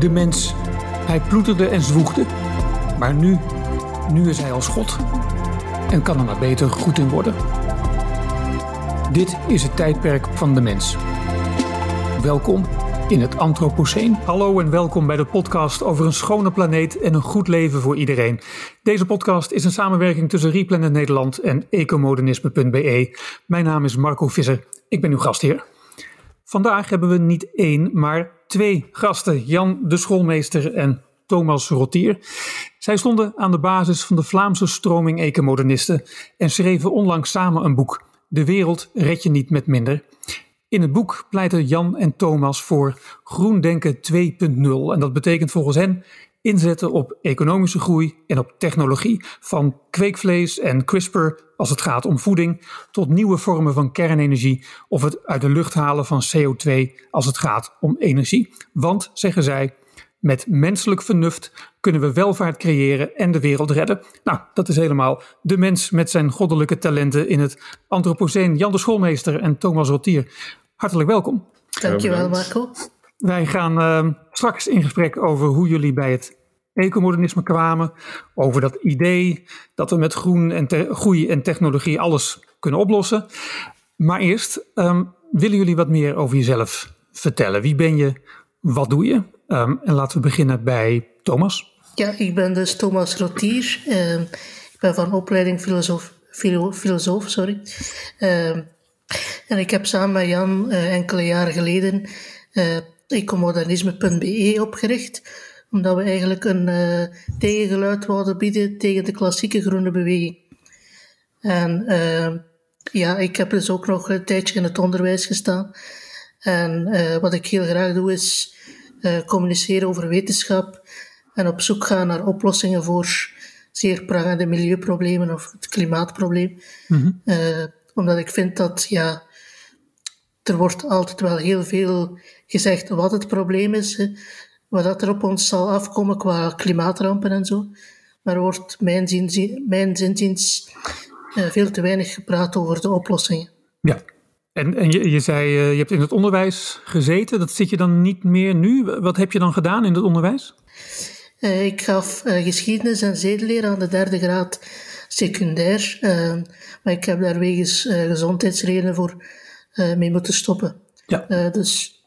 De mens, hij ploeterde en zwoegde. Maar nu, nu is hij als God. En kan er maar beter goed in worden. Dit is het tijdperk van de mens. Welkom in het Anthropoceen. Hallo en welkom bij de podcast over een schone planeet en een goed leven voor iedereen. Deze podcast is een samenwerking tussen Replanet Nederland en ecomodernisme.be. Mijn naam is Marco Visser, ik ben uw gastheer. Vandaag hebben we niet één, maar twee gasten, Jan de schoolmeester en Thomas Rotier. Zij stonden aan de basis van de Vlaamse stroming ecomodernisten en schreven onlangs samen een boek, De wereld red je niet met minder. In het boek pleiten Jan en Thomas voor groendenken 2.0 en dat betekent volgens hen inzetten op economische groei en op technologie, van kweekvlees en CRISPR als het gaat om voeding, tot nieuwe vormen van kernenergie of het uit de lucht halen van CO2 als het gaat om energie. Want, zeggen zij, met menselijk vernuft kunnen we welvaart creëren en de wereld redden. Nou, dat is helemaal de mens met zijn goddelijke talenten in het Anthropoceen. Jan de Schoolmeester en Thomas Rotier. Hartelijk welkom. Dankjewel, Marco. Wij gaan uh, straks in gesprek over hoe jullie bij het ecomodernisme kwamen. Over dat idee dat we met groen en groei en technologie alles kunnen oplossen. Maar eerst um, willen jullie wat meer over jezelf vertellen. Wie ben je? Wat doe je? Um, en laten we beginnen bij Thomas. Ja, ik ben dus Thomas Rotier. Ik ben van opleiding filosoof, filo, filosoof sorry. En ik heb samen met Jan uh, enkele jaren geleden uh, ecomodernisme.be opgericht, omdat we eigenlijk een uh, tegengeluid wilden bieden tegen de klassieke groene beweging. En ja, ik heb dus ook nog een tijdje in het onderwijs gestaan. En wat ik heel graag doe is communiceren over wetenschap en op zoek gaan naar oplossingen voor zeer prangende milieuproblemen of het klimaatprobleem. Mm-hmm. omdat ik vind dat ja, er wordt altijd wel heel veel gezegd wat het probleem is, wat dat er op ons zal afkomen qua klimaatrampen en zo. Maar er wordt mijn, zin, mijn zinziens uh, veel te weinig gepraat over de oplossingen. Ja, en, en je, je zei, uh, je hebt in het onderwijs gezeten, dat zit je dan niet meer nu. Wat heb je dan gedaan in het onderwijs? Uh, ik gaf geschiedenis en zedeleer aan de derde graad secundair. maar ik heb daar wegens gezondheidsredenen voor mee moeten stoppen. Ja. Uh, dus,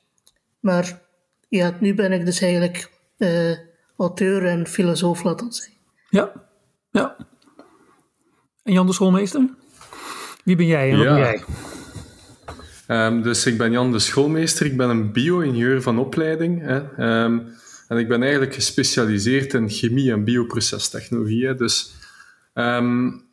maar ja, nu ben ik dus eigenlijk uh, auteur en filosoof, laten we zeggen. Ja, ja. En Jan de Schoolmeester? Wie ben jij en wat ja. ben jij? Um, dus ik ben Jan de Schoolmeester, ik ben een bio-ingenieur van opleiding. Hè. Um, en ik ben eigenlijk gespecialiseerd in chemie en bioprocestechnologie. Hè. Dus um,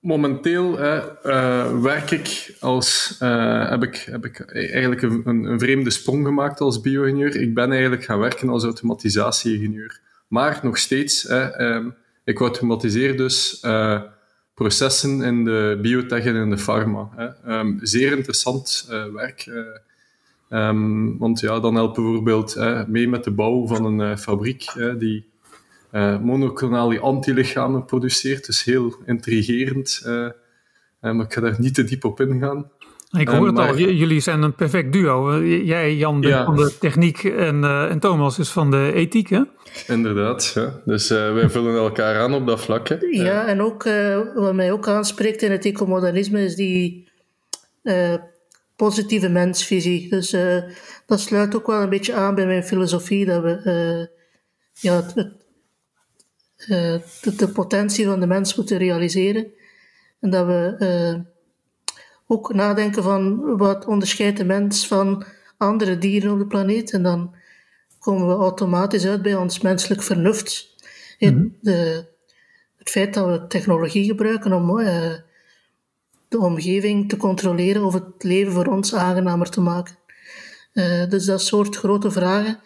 Momenteel uh, werk ik als, uh, heb, ik, heb ik eigenlijk een, een, vreemde sprong gemaakt als bio-ingenieur. Ik ben eigenlijk gaan werken als automatisatieingenieur. Maar nog steeds, um, ik automatiseer dus processen in de biotech en in de pharma. Um, zeer interessant werk. Um, want ja, dan helpen bijvoorbeeld mee met de bouw van een fabriek die monoclonale antilichamen produceert. Dus heel intrigerend. Uh, maar ik ga daar niet te diep op ingaan. Ik hoor het al, jullie zijn een perfect duo. Jij, Jan, ja. van de techniek en, uh, en Thomas is van de ethiek, hè? Inderdaad, ja. dus uh, wij vullen elkaar aan op dat vlak. Hè? Ja, en ook uh, wat mij ook aanspreekt in het ecomodernisme is die positieve mensvisie. Dus dat sluit ook wel een beetje aan bij mijn filosofie, dat we ja, het, de, de, potentie van de mens moeten realiseren. En dat we uh, ook nadenken van wat onderscheidt de mens van andere dieren op de planeet. En dan komen we automatisch uit bij ons menselijk vernuft. In mm -hmm. de, het feit dat we technologie gebruiken om uh, de omgeving te controleren of het leven voor ons aangenamer te maken. dus dat soort grote vragen,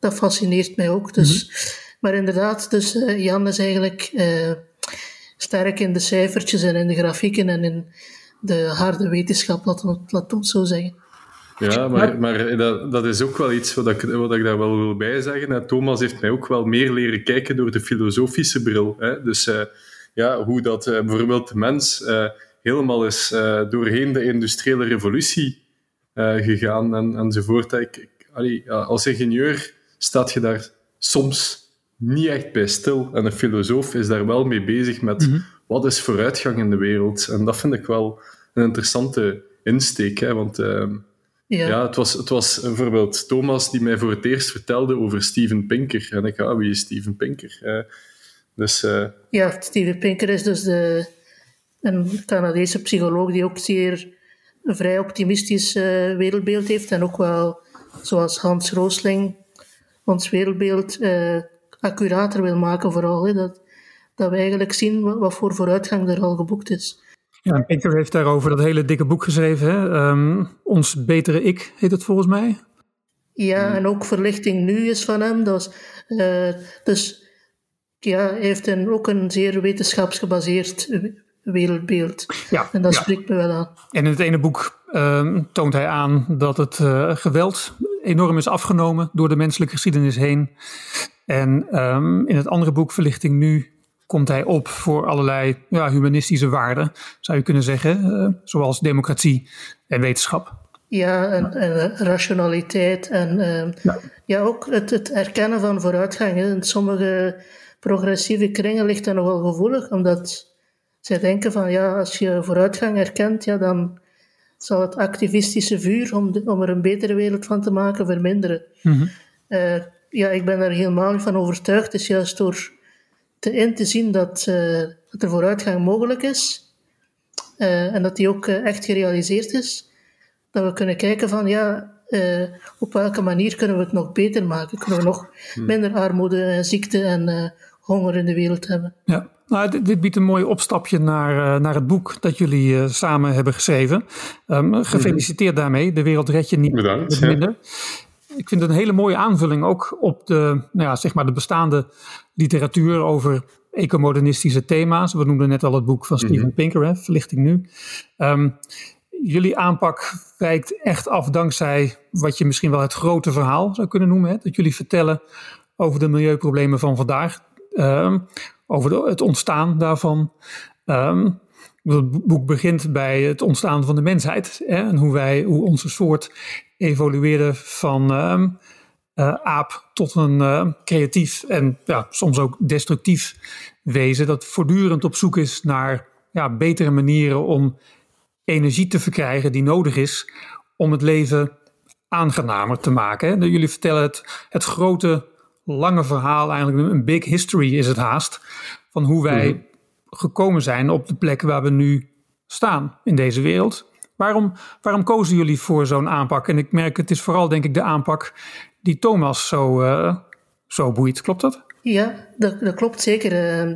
dat fascineert mij ook. Dus mm -hmm. Maar inderdaad, dus uh, Jan is eigenlijk uh, sterk in de cijfertjes en in de grafieken en in de harde wetenschap, laten we het zo zeggen. Ja, maar, maar dat, dat is ook wel iets wat ik, wat ik daar wel wil bij zeggen. Thomas heeft mij ook wel meer leren kijken door de filosofische bril. Hè? Dus uh, ja, hoe dat bijvoorbeeld de mens helemaal is doorheen de industriële revolutie gegaan en, enzovoort. Ik, ik, allee, als ingenieur staat je daar soms niet echt bij stil. En een filosoof is daar wel mee bezig met Mhm. wat is vooruitgang in de wereld. En dat vind ik wel een interessante insteek. Hè? Want ehm, Ja, ja, het, was, het was bijvoorbeeld Thomas die mij voor het eerst vertelde over Steven Pinker. En ik, ah, wie is Steven Pinker? Eh, dus eh, ja Steven Pinker is dus de, een Canadese psycholoog die ook zeer een vrij optimistisch eh, wereldbeeld heeft. En ook wel, zoals Hans Roosling, ons wereldbeeld eh, accurater wil maken vooral. Hè? Dat, dat we eigenlijk zien wat, voor vooruitgang er al geboekt is. Ja, en Pinker heeft daarover dat hele dikke boek geschreven. Hè? Ehm, Ons betere ik heet het volgens mij. Ja, en ook Verlichting Nu is van hem. Dat was, eh, dus ja, hij heeft een, ook een zeer wetenschapsgebaseerd wereldbeeld. Ja, En dat ja. spreekt me wel aan. En in het ene boek ehm, toont hij aan dat het eh, geweld enorm is afgenomen door de menselijke geschiedenis heen. En ehm, in het andere boek, Verlichting Nu, komt hij op voor allerlei ja, humanistische waarden, zou je kunnen zeggen, eh, zoals democratie en wetenschap. Ja, en, en rationaliteit en ehm, Ja. ja. ook het, het erkennen van vooruitgang. hè. In sommige progressieve kringen ligt dat nogal gevoelig, omdat zij denken van ja, als je vooruitgang erkent, ja, dan zal het activistische vuur om, de- om er een betere wereld van te maken verminderen. Mhm. Eh, ja, ik ben er helemaal niet van overtuigd. Het is juist door te in te zien dat, eh, dat er vooruitgang mogelijk is eh, en dat die ook echt gerealiseerd is, dat we kunnen kijken van ja, op welke manier kunnen we het nog beter maken? Kunnen we nog minder armoede, en ziekte en honger in de wereld hebben? Ja, nou, dit, dit biedt een mooi opstapje naar, eh, naar het boek dat jullie eh, samen hebben geschreven. Ehm, gefeliciteerd daarmee. De wereld red je niet Bedankt, ja. minder. Ik vind het een hele mooie aanvulling ook op de, nou ja, zeg maar de bestaande literatuur over ecomodernistische thema's. We noemden net al het boek van Steven Pinker, hè, Verlichting Nu. Ehm, jullie aanpak wijkt echt af dankzij wat je misschien wel het grote verhaal zou kunnen noemen. Hè? Dat jullie vertellen over de milieuproblemen van vandaag. ehm, over het ontstaan daarvan. Ehm, het boek begint bij het ontstaan van de mensheid. Hè? En hoe, wij, hoe onze soort evolueerde van ehm, eh, aap tot een eh, creatief en ja, soms ook destructief wezen. Dat voortdurend op zoek is naar ja, betere manieren om energie te verkrijgen die nodig is om het leven aangenamer te maken. hè. Jullie vertellen het, het grote, lange verhaal, eigenlijk een big history is het haast, van hoe wij gekomen zijn op de plek waar we nu staan in deze wereld. Waarom, waarom kozen jullie voor zo'n aanpak? En ik merk, het is vooral denk ik de aanpak die Thomas zo, eh, zo boeit. Klopt dat? Ja, dat, dat klopt zeker. Eh,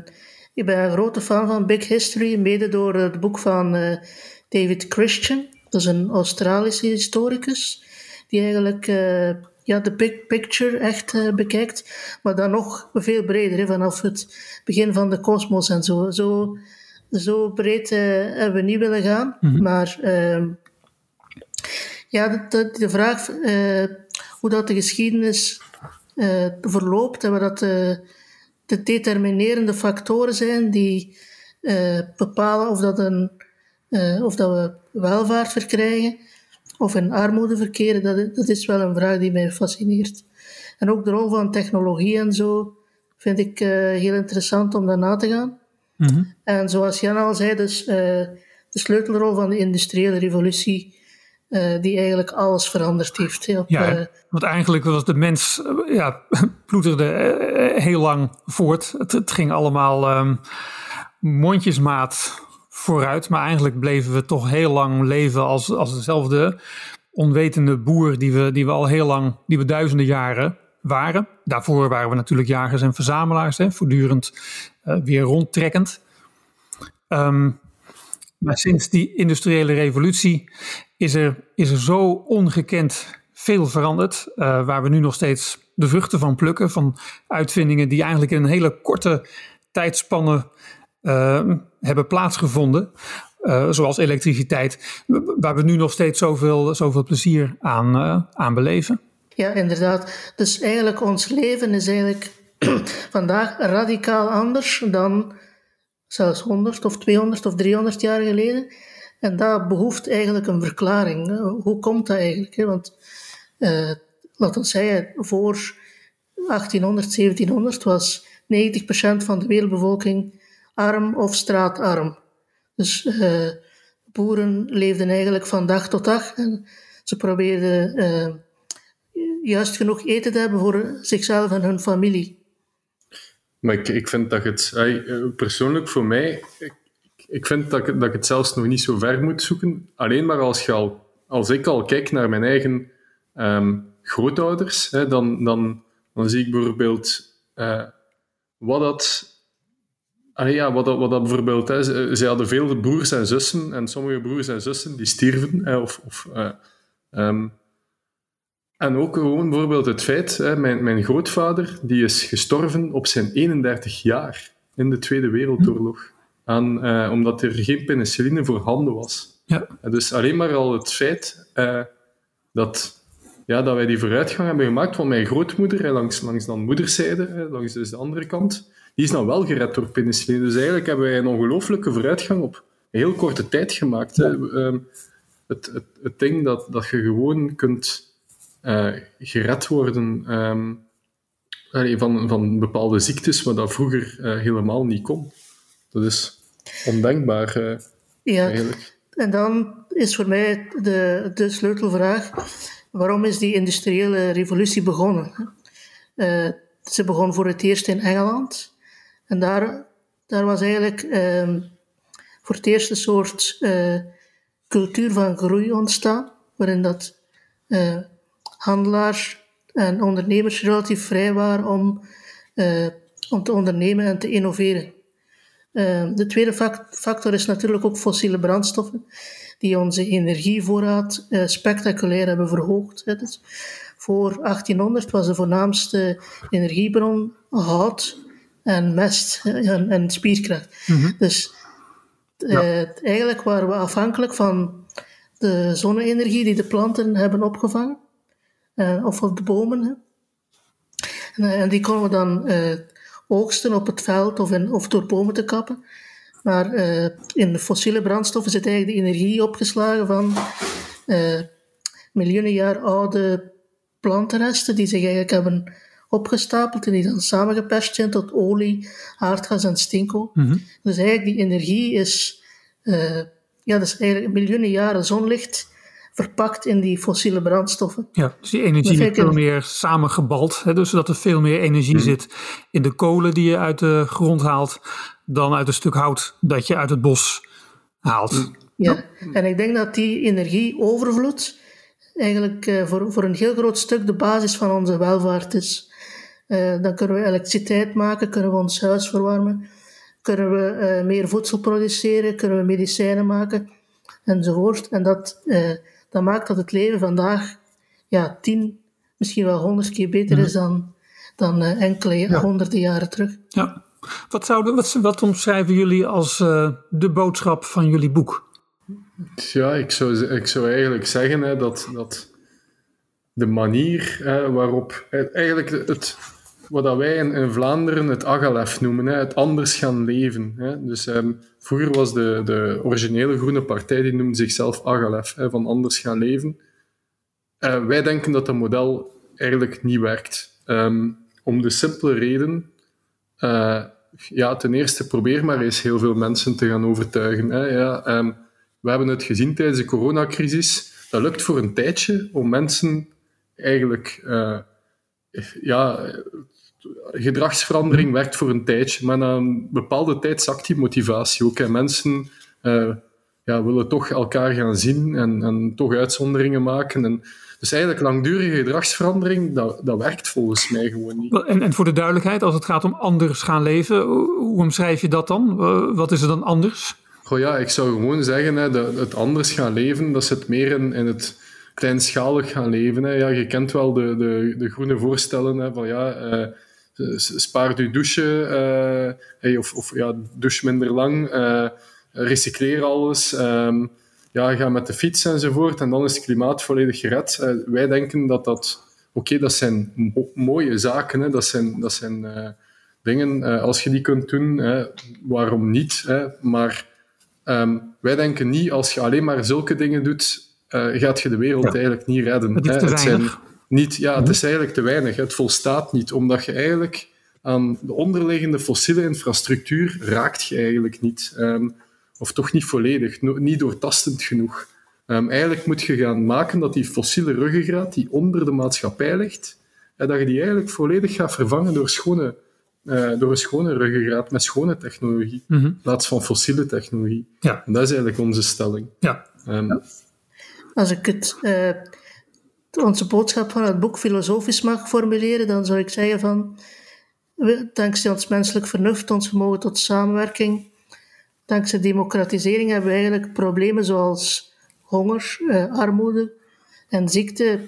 ik ben een grote fan van Big History, mede door het boek van eh, David Christian. Dat is een Australische historicus, die eigenlijk eh, ja, de big picture echt eh, bekijkt, maar dan nog veel breder, hè, vanaf het begin van de kosmos en zo. Zo, zo breed eh, hebben we niet willen gaan, maar ehm, ja, de, de, de vraag eh, hoe dat de geschiedenis verloopt en wat dat de, de determinerende factoren zijn die bepalen of dat, een, of dat we welvaart verkrijgen of in armoede verkeren, dat, dat is wel een vraag die mij fascineert. En ook de rol van technologie en zo vind ik eh, heel interessant om daar na te gaan. En zoals Jan al zei, dus eh, de sleutelrol van de industriële revolutie, eh, die eigenlijk alles veranderd heeft. op, Ja, want eigenlijk was de mens, ja, ploeterde heel lang voort. Het, het ging allemaal ehm, mondjesmaat vooruit, maar eigenlijk bleven we toch heel lang leven als, als dezelfde onwetende boer die we, die we al heel lang, die we duizenden jaren waren. Daarvoor waren we natuurlijk jagers en verzamelaars, hè, voortdurend eh, weer rondtrekkend. Ehm, maar sinds die industriële revolutie is er, is er zo ongekend veel veranderd. eh, waar we nu nog steeds de vruchten van plukken. Van uitvindingen die eigenlijk in een hele korte tijdspanne eh, hebben plaatsgevonden. eh, zoals elektriciteit. Waar we nu nog steeds zoveel, zoveel plezier aan, eh, aan beleven. Ja, inderdaad. Dus eigenlijk ons leven is eigenlijk vandaag radicaal anders dan zelfs 100 of 200 of 300 jaar geleden. En dat behoeft eigenlijk een verklaring. Hoe komt dat eigenlijk? Want, eh laat ons zeggen, voor 1800, 1700 was 90% van de wereldbevolking arm of straatarm. Dus uh, boeren leefden eigenlijk van dag tot dag en ze probeerden uh, juist genoeg eten te hebben voor zichzelf en hun familie. Maar ik, ik vind dat het, persoonlijk voor mij, ik, ik vind dat ik, dat ik het zelfs nog niet zo ver moet zoeken. Alleen maar als, al, als ik al kijk naar mijn eigen um, grootouders, hè, dan, dan, dan zie ik bijvoorbeeld wat dat. Ah, ja, wat dat, wat dat bijvoorbeeld, hè, ze, ze, hadden veel broers en zussen, en sommige broers en zussen die stierven, hè, of, of uh, um, en ook gewoon bijvoorbeeld het feit, hè, mijn, mijn grootvader die is gestorven op zijn 31 jaar in de Tweede Wereldoorlog. Aan, uh, omdat er geen penicilline voor handen was. Ja. Dus alleen maar al het feit dat, ja, dat wij die vooruitgang hebben gemaakt van mijn grootmoeder, langs, langs dan moederszijde, langs dus de andere kant, die is dan wel gered door penicilline. Dus eigenlijk hebben wij een ongelooflijke vooruitgang op heel korte tijd gemaakt. Hè. Uh, het, het, het ding dat, dat je gewoon kunt uh, gered worden um, van, van bepaalde ziektes, wat dat vroeger uh, helemaal niet kon. Dat is ondenkbaar uh, ja. eigenlijk. En dan is voor mij de, de sleutelvraag: waarom is die industriële revolutie begonnen? ze begon voor het eerst in Engeland. En daar, daar was eigenlijk uh, voor het eerst een soort uh, cultuur van groei ontstaan, waarin dat uh, handelaars en ondernemers relatief vrij waren om, uh, om te ondernemen en te innoveren. Uh, de tweede factor is natuurlijk ook fossiele brandstoffen, die onze energievoorraad spectaculair hebben verhoogd. Dus voor 1800 was de voornaamste energiebron hout en mest en, en spierkracht. Mm Dus ja. eigenlijk waren we afhankelijk van de zonne-energie die de planten hebben opgevangen uh, of op de bomen. En, uh, en, die konden we dan oogsten op het veld of, in, of door bomen te kappen. Maar in de fossiele brandstoffen zit eigenlijk de energie opgeslagen van miljoenen jaar oude plantenresten die zich eigenlijk hebben opgestapeld en die dan samengeperst zijn tot olie, aardgas en stinko. Mm -hmm. Dus eigenlijk die energie is, ja, dat is eigenlijk miljoenen jaren zonlicht verpakt in die fossiele brandstoffen. Ja, dus die energie is veel meer samengebald. Hè, dus zodat er veel meer energie hmm. zit in de kolen die je uit de grond haalt, dan uit een stuk hout dat je uit het bos haalt. Hmm. Ja, en ik denk dat die energieovervloed eigenlijk uh, voor, voor een heel groot stuk de basis van onze welvaart is. Uh, dan kunnen we elektriciteit maken, kunnen we ons huis verwarmen, kunnen we uh, meer voedsel produceren, kunnen we medicijnen maken enzovoort. En dat dat maakt dat het leven vandaag ja, tien, misschien wel honderd keer beter is mhm. dan, dan uh, enkele honderden jaren terug. Ja. Wat, zouden, wat, wat omschrijven jullie als uh, de boodschap van jullie boek? Ja, ik zou, ik zou eigenlijk zeggen hè, dat, dat de manier hè, waarop eigenlijk het, wat wij in, in, Vlaanderen het agalef noemen, hè, het anders gaan leven. Hè. Dus um, vroeger was de, de originele Groene Partij, die noemde zichzelf agalef, hè, van anders gaan leven. Uh, wij denken dat dat model eigenlijk niet werkt. Um, om de simpele reden, uh, ja, ten eerste probeer maar eens heel veel mensen te gaan overtuigen. Hè. Ja, um, we hebben het gezien tijdens de coronacrisis. Dat lukt voor een tijdje om mensen eigenlijk uh, ja, gedragsverandering werkt voor een tijdje, maar na een bepaalde tijd zakt die motivatie ook. En mensen uh, ja, willen toch elkaar gaan zien en, en toch uitzonderingen maken. En, dus eigenlijk langdurige gedragsverandering, dat, dat werkt volgens mij gewoon niet. En, en voor de duidelijkheid, als het gaat om anders gaan leven, hoe omschrijf je dat dan? Wat is er dan anders? Goh ja, ik zou gewoon zeggen, hè, dat het anders gaan leven, dat zit meer in, in het kleinschalig gaan leven. Hè. Ja, je kent wel de, de, de groene voorstellen hè, van ja, uh, spaar je douchen, uh, hey, of, of ja, douche minder lang, uh, recycleer alles, um, ja, ga met de fiets enzovoort, en dan is het klimaat volledig gered. wij denken dat dat, oké, okay, dat zijn mo mooie zaken, hè, dat zijn, dat zijn dingen, als je die kunt doen, waarom niet? Hè? Maar um, wij denken niet, als je alleen maar zulke dingen doet, uh, gaat je de wereld eigenlijk niet redden. Het, het zijn, Niet, ja, het is eigenlijk te weinig. Het volstaat niet, omdat je eigenlijk aan de onderliggende fossiele infrastructuur raakt je eigenlijk niet. Um, of toch niet volledig, niet doortastend genoeg. Um, eigenlijk moet je gaan maken dat die fossiele ruggengraat die onder de maatschappij ligt, en dat je die eigenlijk volledig gaat vervangen door, schone, uh, door een schone ruggengraat met schone technologie, mm in plaats van fossiele technologie. Ja. En dat is eigenlijk onze stelling. Ja. Um, Als ik het, uh, onze boodschap van het boek filosofisch mag formuleren, dan zou ik zeggen van, dankzij ons menselijk vernuft, ons vermogen tot samenwerking, dankzij democratisering hebben we eigenlijk problemen zoals honger, uh, armoede en ziekte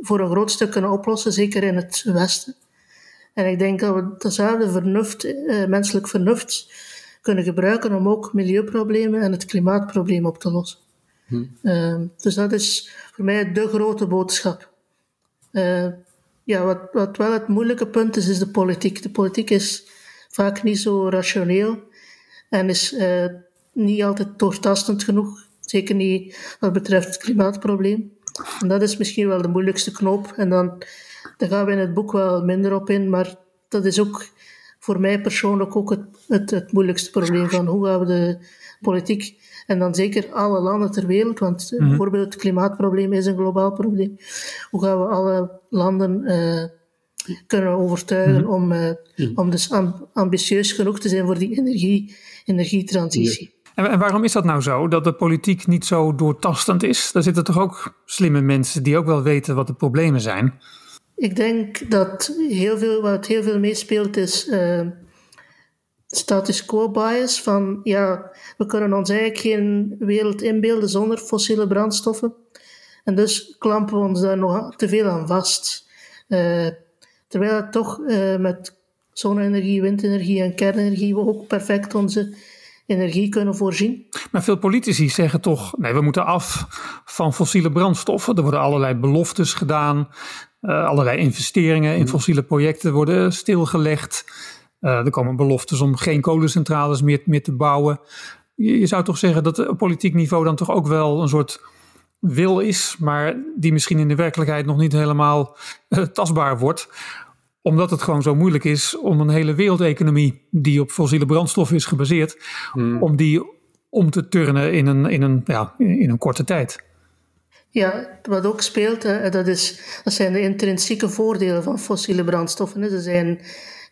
voor een groot stuk kunnen oplossen, zeker in het Westen. En ik denk dat we dezelfde vernuft, uh, menselijk vernuft kunnen gebruiken om ook milieuproblemen en het klimaatprobleem op te lossen. Hm. Uh, dus dat is voor mij de grote boodschap. Uh, ja, wat, wat wel het moeilijke punt is, is de politiek. De politiek is vaak niet zo rationeel en is uh, niet altijd doortastend genoeg. Zeker niet wat betreft het klimaatprobleem. En dat is misschien wel de moeilijkste knoop. En dan, daar gaan we in het boek wel minder op in, maar dat is ook voor mij persoonlijk ook het, het, het moeilijkste probleem van hoe gaan we de politiek en dan zeker alle landen ter wereld, want mm bijvoorbeeld het klimaatprobleem is een globaal probleem. Hoe gaan we alle landen uh, kunnen overtuigen mm om, uh, om dus ambitieus genoeg te zijn voor die energie, energietransitie? En, en, waarom is dat nou zo, dat de politiek niet zo doortastend is? Daar zitten toch ook slimme mensen die ook wel weten wat de problemen zijn? Ik denk dat heel veel, wat heel veel meespeelt is uh, status quo bias. Van ja, we kunnen ons eigenlijk geen wereld inbeelden zonder fossiele brandstoffen. En dus klampen we ons daar nog te veel aan vast. Uh, terwijl het toch uh, met zonne-energie, windenergie en kernenergie we ook perfect onze energie kunnen voorzien. Maar veel politici zeggen toch: nee, we moeten af van fossiele brandstoffen. Er worden allerlei beloftes gedaan, uh, allerlei investeringen in mm. fossiele projecten worden stilgelegd. Uh, er komen beloftes om geen kolencentrales meer, meer te bouwen. Je, je, zou toch zeggen dat op politiek niveau dan toch ook wel een soort wil is, maar die misschien in de werkelijkheid nog niet helemaal uh, tastbaar wordt omdat het gewoon zo moeilijk is om een hele wereldeconomie die op fossiele brandstoffen is gebaseerd, hmm. om die om te turnen in een, in, een, ja, in een korte tijd. Ja, wat ook speelt, hè, dat, is, dat zijn de intrinsieke voordelen van fossiele brandstoffen. Ze zijn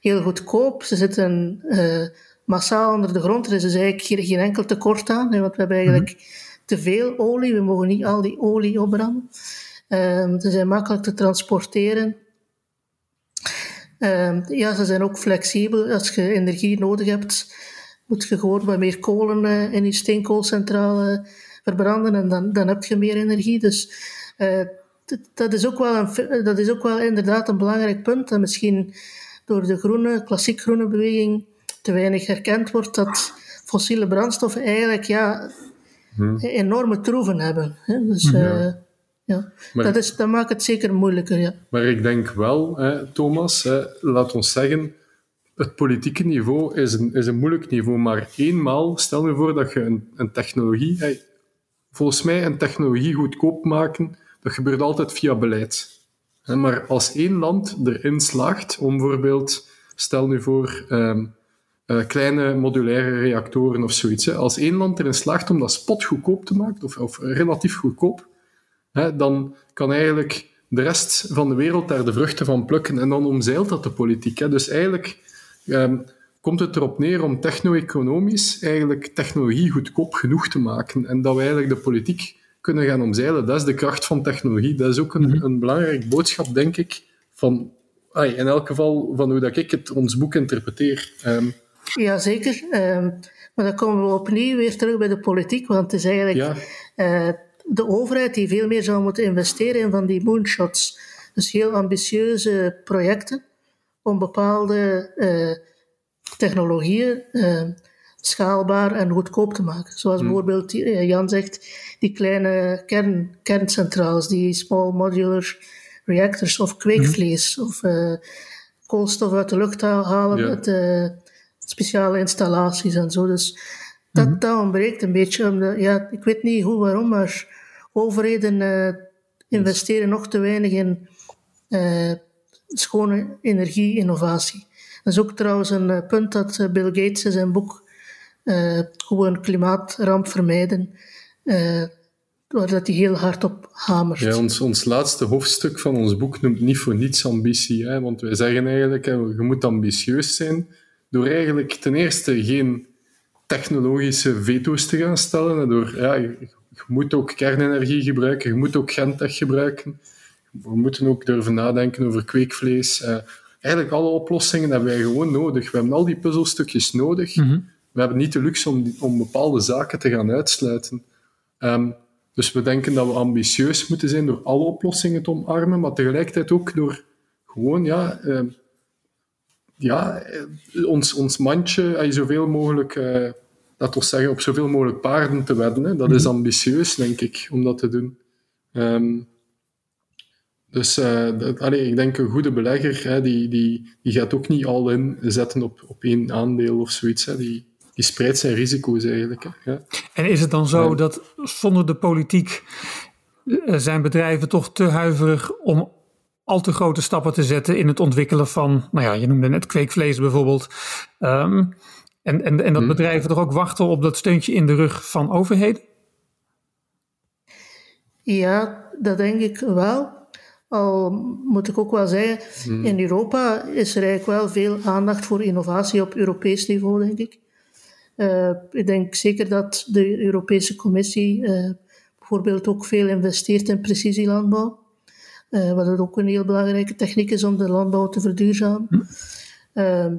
heel goedkoop, ze zitten uh, massaal onder de grond, er is dus eigenlijk geen, geen enkel tekort aan, hè, want we hebben eigenlijk hmm. te veel olie, we mogen niet al die olie opbranden. Uh, ze zijn makkelijk te transporteren, Uh, ja, ze zijn ook flexibel. Als je energie nodig hebt, moet je gewoon wat meer kolen uh, in je steenkoolcentrale verbranden en dan, dan heb je meer energie. Dus uh, dat, is ook wel een, dat is ook wel inderdaad een belangrijk punt. En misschien door de groene, klassiek groene beweging te weinig herkend wordt dat fossiele brandstoffen eigenlijk ja, hmm. enorme troeven hebben. Hè? Dus, ja. Ja, dat, is, dat maakt het zeker moeilijker, ja. Maar ik denk wel, hè, Thomas, hè, laat ons zeggen, het politieke niveau is een, is een moeilijk niveau, maar eenmaal, stel je voor dat je een, een technologie, hè, volgens mij een technologie goedkoop maken, dat gebeurt altijd via beleid. Maar als één land erin slaagt om bijvoorbeeld, stel nu voor, um, uh, kleine modulaire reactoren of zoiets, als één land erin slaagt om dat spot goedkoop te maken, of, of relatief goedkoop, hè, dan kan eigenlijk de rest van de wereld daar de vruchten van plukken. En dan omzeilt dat de politiek. Hè. Dus eigenlijk ehm, komt het erop neer om techno-economisch eigenlijk technologie goedkoop genoeg te maken. En dat we eigenlijk de politiek kunnen gaan omzeilen. Dat is de kracht van technologie. Dat is ook een, mhm. een belangrijk boodschap, denk ik, van, ay, in elk geval van hoe dat ik het, ons boek interpreteer. Um, ja, zeker. Um, maar dan komen we opnieuw weer terug bij de politiek, want het is eigenlijk... Ja. Uh, de overheid die veel meer zou moeten investeren in van die moonshots. Dus heel ambitieuze projecten om bepaalde uh, technologieën uh, schaalbaar en goedkoop te maken. Zoals hmm. bijvoorbeeld, uh, Jan zegt, die kleine kern, kerncentrales, die small modular reactors of kweekvlees hmm. of koolstof uit de lucht halen met speciale installaties en zo. Dus dat, mm dat ontbreekt een beetje. Ja, ik weet niet hoe, waarom, maar overheden uh, investeren nog te weinig in schone energie-innovatie. Dat is ook trouwens een punt dat Bill Gates in zijn boek Gewoon klimaatramp vermijden waar dat hij heel hard op hamert. Ja, ons, ons laatste hoofdstuk van ons boek noemt niet voor niets ambitie. Hè? Want wij zeggen eigenlijk, hè, je moet ambitieus zijn door eigenlijk ten eerste geen technologische veto's te gaan stellen. Door, ja, je, moet ook kernenergie gebruiken, je moet ook gentech gebruiken. We moeten ook durven nadenken over kweekvlees. Uh, eigenlijk alle oplossingen hebben wij gewoon nodig. We hebben al die puzzelstukjes nodig. Mhm. We hebben niet de luxe om, om bepaalde zaken te gaan uitsluiten. Um, dus we denken dat we ambitieus moeten zijn door alle oplossingen te omarmen, maar tegelijkertijd ook door gewoon, ja, uh, ja ons, ons mandje uh, zoveel mogelijk, uh, zeggen, op zoveel mogelijk paarden te wedden. Hè. Dat is mhm. ambitieus, denk ik, om dat te doen. Um, dus uh, dat, allee, ik denk een goede belegger, hè, die, die, die gaat ook niet al in zetten op, op één aandeel of zoiets. Hè. Die, die spreidt zijn risico's eigenlijk. Hè. Ja. En is het dan zo dat zonder de politiek eh, zijn bedrijven toch te huiverig om al te grote stappen te zetten in het ontwikkelen van, nou ja, je noemde net kweekvlees bijvoorbeeld. Um, en, en, en dat hmm. bedrijven toch ook wachten op dat steuntje in de rug van overheden? Ja, dat denk ik wel. Al moet ik ook wel zeggen, hmm. in Europa is er eigenlijk wel veel aandacht voor innovatie op Europees niveau, denk ik. Uh, ik denk zeker dat de Europese Commissie uh, bijvoorbeeld ook veel investeert in precisielandbouw. Uh, wat ook een heel belangrijke techniek is om de landbouw te verduurzamen. Hm.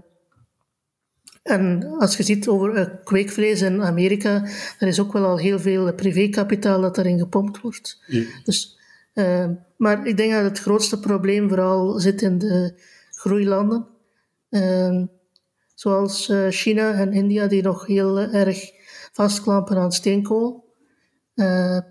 en als je ziet over kweekvlees in Amerika, er is ook wel al heel veel privékapitaal dat daarin gepompt wordt. Dus, maar ik denk dat het grootste probleem vooral zit in de groeilanden zoals uh, China en India, die nog heel uh, erg vastklampen aan steenkool. Hmm.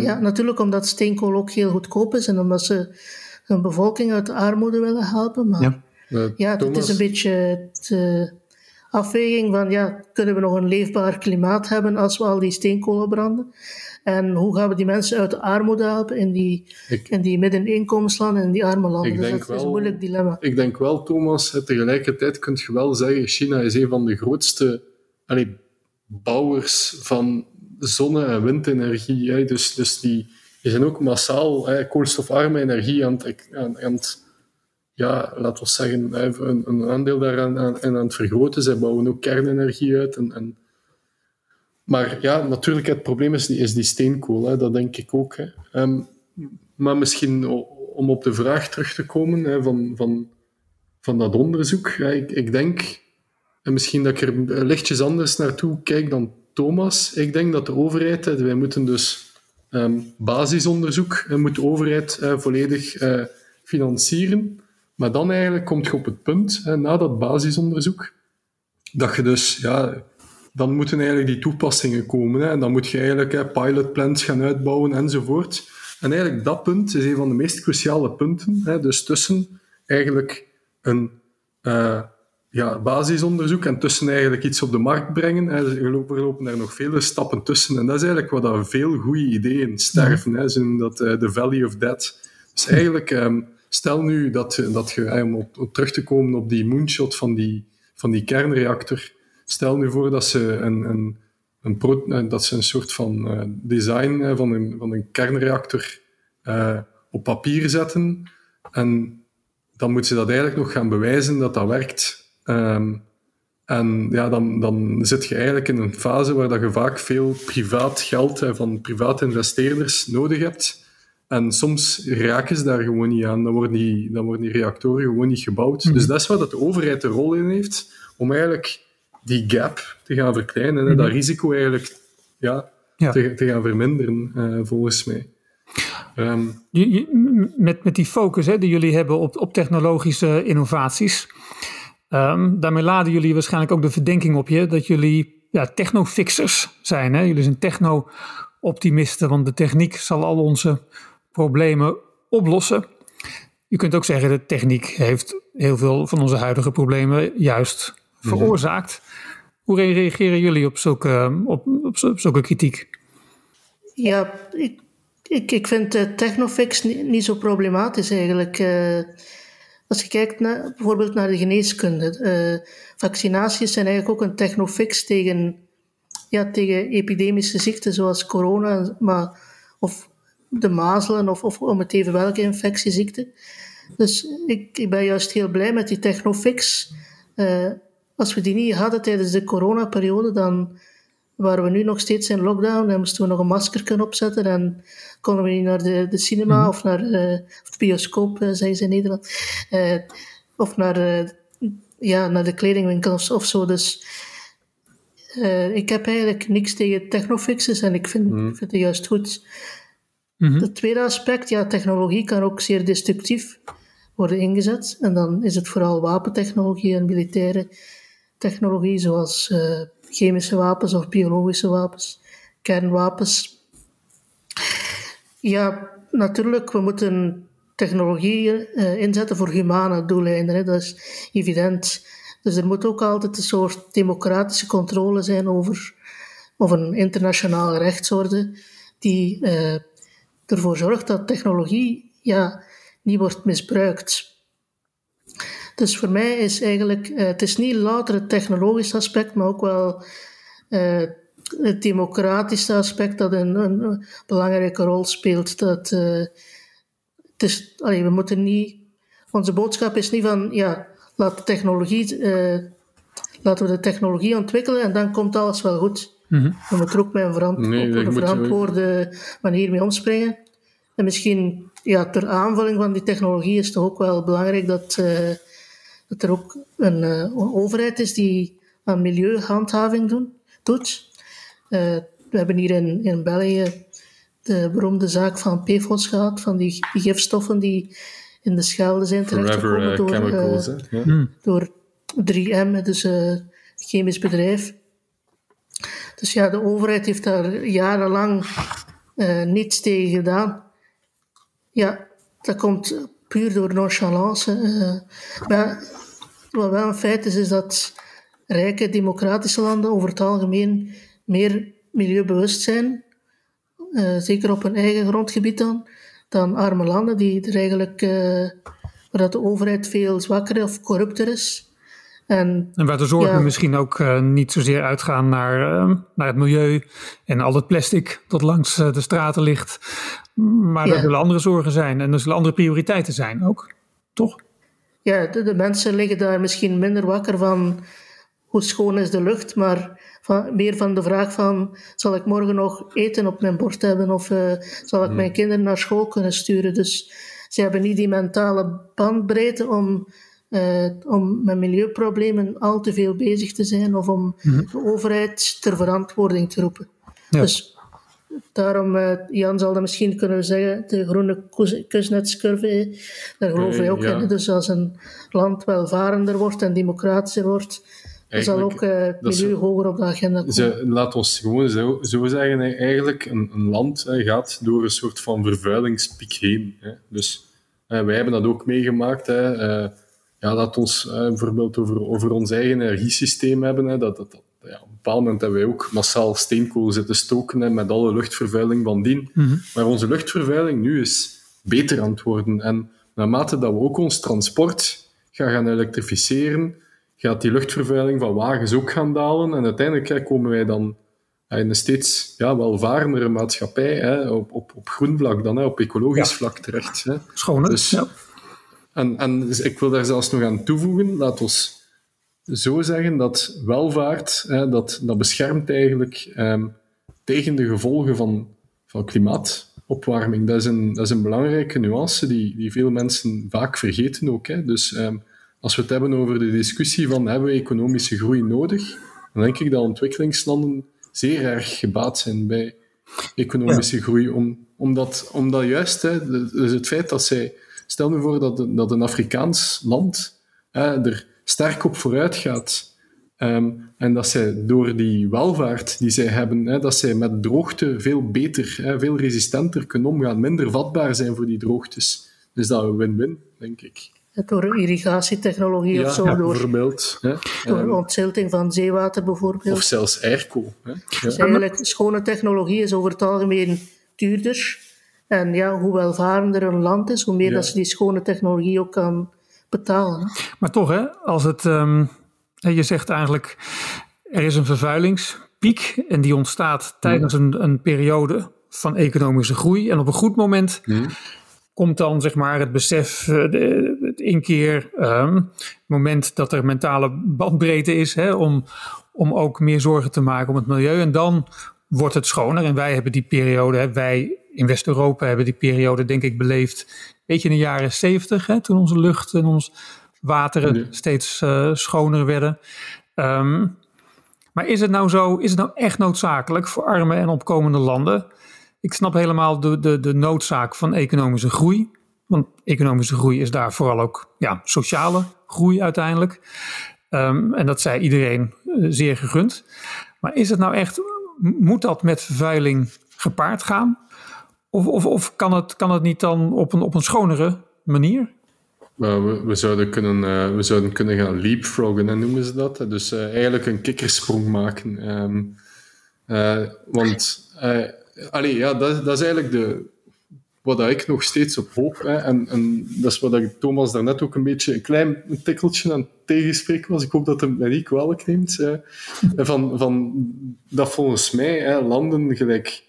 Ja, natuurlijk omdat steenkool ook heel goedkoop is en omdat ze hun bevolking uit de armoede willen helpen. Maar ja, ja het is een beetje de afweging van, ja, kunnen we nog een leefbaar klimaat hebben als we al die steenkolen branden? En hoe gaan we die mensen uit de armoede helpen in die, in die middeninkomenslanden en die arme landen? Ik dus denk dat wel, is een moeilijk dilemma. Ik denk wel, Thomas, tegelijkertijd kun je wel zeggen, China is een van de grootste bouwers van zonne- en windenergie. Hè. Dus, dus die, die zijn ook massaal hè, koolstofarme energie aan het, aan, aan het ja, laten we zeggen, een, een aandeel daaraan aan, aan het vergroten. Zij bouwen ook kernenergie uit en, en maar ja, natuurlijk, het probleem is die, is die steenkool, hè, dat denk ik ook. Hè. Ehm, maar misschien om op de vraag terug te komen hè, van, van, van dat onderzoek. ik, ik denk, en misschien dat ik er lichtjes anders naartoe kijk dan Thomas. Ik denk dat de overheid, wij moeten dus um, basisonderzoek, moet de overheid volledig uh, financieren. Maar dan eigenlijk komt je op het punt, hè, na dat basisonderzoek, dat je dus ja, dan moeten eigenlijk die toepassingen komen. Hè. En dan moet je eigenlijk hè, pilotplans gaan uitbouwen enzovoort. En eigenlijk dat punt is een van de meest cruciale punten. Hè. Dus tussen eigenlijk een uh, ja, basisonderzoek en tussen eigenlijk iets op de markt brengen. Hè. Er lopen daar nog vele stappen tussen. En dat is eigenlijk wat dat veel goede ideeën sterven. Hè. Ze noemen dat uh, de Valley of Death. Dus eigenlijk, um, stel nu dat, dat je, om op, op terug te komen op die moonshot van die, van die kernreactor, Stel nu voor dat ze een, een, een, pro, eh, dat ze een soort van uh, design uh, van, een, van een kernreactor uh, op papier zetten. En dan moeten ze dat eigenlijk nog gaan bewijzen dat dat werkt. Um, en ja, dan, dan zit je eigenlijk in een fase waar dat je vaak veel privaat geld van private investeerders nodig hebt. En soms raken ze daar gewoon niet aan. Dan worden die, dan worden die reactoren gewoon niet gebouwd. Mm. Dus dat is wat de overheid de rol in heeft, om eigenlijk die gap te gaan verkleinen. Mm -hmm. Dat risico eigenlijk ja, Te, te, gaan verminderen, uh, volgens mij. Um, met, met die focus hè, die jullie hebben op, op technologische innovaties, um, daarmee laden jullie waarschijnlijk ook de verdenking op je dat jullie ja, technofixers zijn. Hè? Jullie zijn techno-optimisten, want de techniek zal al onze problemen oplossen. Je kunt ook zeggen, de techniek heeft heel veel van onze huidige problemen juist mhm. veroorzaakt. Hoe reageren jullie op zulke, op, op, kritiek? Ja, ik ik, ik vind uh, Technofix niet, niet, zo problematisch eigenlijk. Uh, als je kijkt naar, bijvoorbeeld naar de geneeskunde. Uh, vaccinaties zijn eigenlijk ook een technofix tegen, ja, tegen epidemische ziekten zoals corona maar, of de mazelen of, of om het even welke infectieziekte. Dus ik, ik ben juist heel blij met die technofix. Als we die niet hadden tijdens de coronaperiode, dan waren we nu nog steeds in lockdown en moesten we nog een masker kunnen opzetten en konden we niet naar de, de cinema mhm. of naar of de bioscoop, uh, zeggen ze in Nederland, uh, of naar, ja, naar de kledingwinkel of, of zo. Dus ik heb eigenlijk niks tegen technofixes en ik vind, mm. vind het juist goed. Mm Het tweede aspect, ja, technologie kan ook zeer destructief worden ingezet. En dan is het vooral wapentechnologie en militaire technologie, zoals chemische wapens of biologische wapens, kernwapens. Ja, natuurlijk, we moeten technologie uh, inzetten voor humane doeleinden. Dat is evident. Dus er moet ook altijd een soort democratische controle zijn over, of een internationale rechtsorde die uh, ervoor zorgt dat technologie ja, niet wordt misbruikt. Dus voor mij is eigenlijk, uh, het is niet louter het technologische aspect, maar ook wel uh, het democratische aspect dat een, een, belangrijke rol speelt. Dat, uh, het is, allee, we moeten niet, onze boodschap is niet van, ja, laat de technologie, laten we de technologie ontwikkelen en dan komt alles wel goed. Mm -hmm. We moeten er ook met een, verant nee, op een verantwoorde manier mee omspringen. En misschien ja, ter aanvulling van die technologie is het ook wel belangrijk dat, uh, dat er ook een, uh, een, overheid is die aan milieuhandhaving doen, doet. Uh, we hebben hier in, in België de beroemde zaak van PFOS gehad, van die, die gifstoffen die in de Schelde zijn terechtgekomen uh, door, chemicals, uh, door 3M, dus een chemisch bedrijf. Dus ja, de overheid heeft daar jarenlang niets tegen gedaan. Ja, dat komt puur door nonchalance. Uh, maar wat wel een feit is, is dat rijke democratische landen over het algemeen meer milieubewust zijn, uh, zeker op hun eigen grondgebied dan, dan arme landen die er eigenlijk, uh, waar de overheid veel zwakker of corrupter is. En, en waar de zorgen misschien ook uh, niet zozeer uitgaan naar, uh, naar het milieu en al het plastic dat langs uh, de straten ligt. Maar ja. er zullen andere zorgen zijn en er zullen andere prioriteiten zijn ook, toch? Ja, de, de, mensen liggen daar misschien minder wakker van hoe schoon is de lucht, maar van, meer van de vraag van zal ik morgen nog eten op mijn bord hebben of zal ik hmm. mijn kinderen naar school kunnen sturen. Dus ze hebben niet die mentale bandbreedte om uh, om met milieuproblemen al te veel bezig te zijn of om mm -hmm. de overheid ter verantwoording te roepen. Ja. Dus daarom, uh, Jan zal dat misschien kunnen zeggen, de groene kusnetscurve, daar geloven wij ook ja. in. Dus als een land welvarender wordt en democratischer wordt, dan zal ook uh, milieu hoger op de agenda komen. Ze, laat ons gewoon zo, zo zeggen, eigenlijk een, een land hè, gaat door een soort van vervuilingspiek heen. Hè. Dus wij hebben dat ook meegemaakt. Hè, ja, dat ons eh, bijvoorbeeld over, over ons eigen energiesysteem hebben. Hè, dat, dat, dat, ja, op een bepaald moment hebben wij ook massaal steenkool zitten stoken hè, met alle luchtvervuiling van dien. Mm Maar onze luchtvervuiling nu is beter aan het worden. En naarmate dat we ook ons transport gaan, gaan elektrificeren, gaat die luchtvervuiling van wagens ook gaan dalen. En uiteindelijk komen wij dan in een steeds ja, welvarendere maatschappij, hè, op, op, op groen vlak dan, hè, op ecologisch ja. vlak terecht. Hè. Schoon, dus, ja. En, en dus ik wil daar zelfs nog aan toevoegen, laat ons zo zeggen dat welvaart, hè, dat, dat beschermt eigenlijk um, tegen de gevolgen van, van klimaatopwarming. Dat is, een, dat is een belangrijke nuance die, die veel mensen vaak vergeten ook. Hè. Dus um, als we het hebben over de discussie van hebben we economische groei nodig, dan denk ik dat ontwikkelingslanden zeer erg gebaat zijn bij economische ja. groei. Om, omdat, omdat juist hè, dus het feit dat zij Stel nu voor dat, dat een Afrikaans land er sterk op vooruit gaat. Um, en dat zij door die welvaart die zij hebben, hè, dat zij met droogte veel beter, hè, veel resistenter kunnen omgaan, minder vatbaar zijn voor die droogtes. Dus dat is een win-win, denk ik. Door irrigatietechnologie ja, of zo. Ja, door, bijvoorbeeld. Hè. Door um, ontzilting van zeewater bijvoorbeeld. Of zelfs airco. Hè. Dus eigenlijk, schone technologie is over het algemeen duurder En ja, hoe welvarender een land is, hoe meer dat ze die schone technologie ook kan betalen. Maar toch, hè, als het, ehm, je zegt eigenlijk, er is een vervuilingspiek en die ontstaat tijdens een, een periode van economische groei. En op een goed moment komt dan zeg maar het besef, eh, de, het inkeer, um, het moment dat er mentale bandbreedte is hè, om, om ook meer zorgen te maken om het milieu. En dan wordt het schoner. En wij hebben die periode, wij in West-Europa hebben die periode denk ik beleefd, weet je, in de jaren zeventig, toen onze lucht en ons wateren steeds uh, schoner werden. Um, maar is het nou zo, is het nou echt noodzakelijk voor arme en opkomende landen? Ik snap helemaal de, de, de noodzaak van economische groei. Want economische groei is daar vooral ook ja, sociale groei uiteindelijk. Um, en dat zei iedereen uh, zeer gegund. Maar is het nou echt, moet dat met vervuiling gepaard gaan? Of, of, of kan, het, kan het niet dan op een, op een schonere manier? we, we, zouden kunnen, uh, we zouden kunnen gaan leapfroggen, en noemen ze dat. Dus uh, eigenlijk een kikkersprong maken. Um, uh, want, allee, ja, dat, dat is eigenlijk de, wat ik nog steeds op hoop. Hè. En, en dat is wat ik Thomas daarnet ook een beetje een klein tikkeltje aan het tegenspreken was. Ik hoop dat hij mij niet kwalijk neemt. van, van, dat volgens mij hè, landen gelijk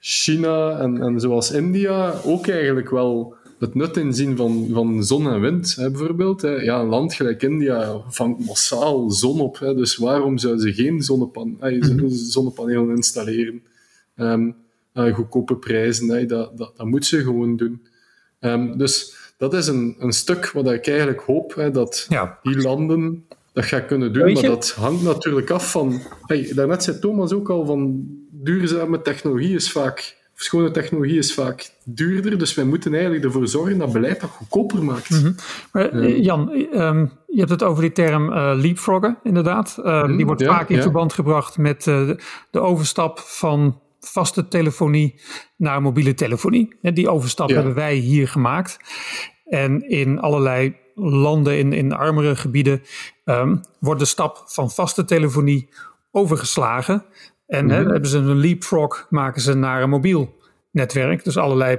China en, en zoals India ook eigenlijk wel het nut inzien van, van zon en wind, hè, bijvoorbeeld. Hè. Ja, een land gelijk India vangt massaal zon op. Hè, dus waarom zouden ze geen zonnepan mm zonnepanelen installeren? Um, uh, goedkope prijzen, hè, dat, dat, dat moet ze gewoon doen. Um, dus dat is een, een stuk wat ik eigenlijk hoop, hè, dat ja. die landen dat gaan kunnen doen. Maar dat hangt natuurlijk af van... Hey, daarnet zei Thomas ook al van duurzame technologie is vaak schone technologie is vaak duurder, dus wij moeten eigenlijk ervoor zorgen dat beleid dat goedkoper maakt. Mhm. maar, eh, Jan, um, je hebt het over die term uh, leapfroggen, inderdaad. Uh, die wordt vaak in verband gebracht met uh, de overstap van vaste telefonie naar mobiele telefonie. Die overstap hebben wij hier gemaakt. En in allerlei landen, in, in armere gebieden, um, wordt de stap van vaste telefonie overgeslagen en mm hebben ze een leapfrog, maken ze naar een mobiel netwerk. Dus allerlei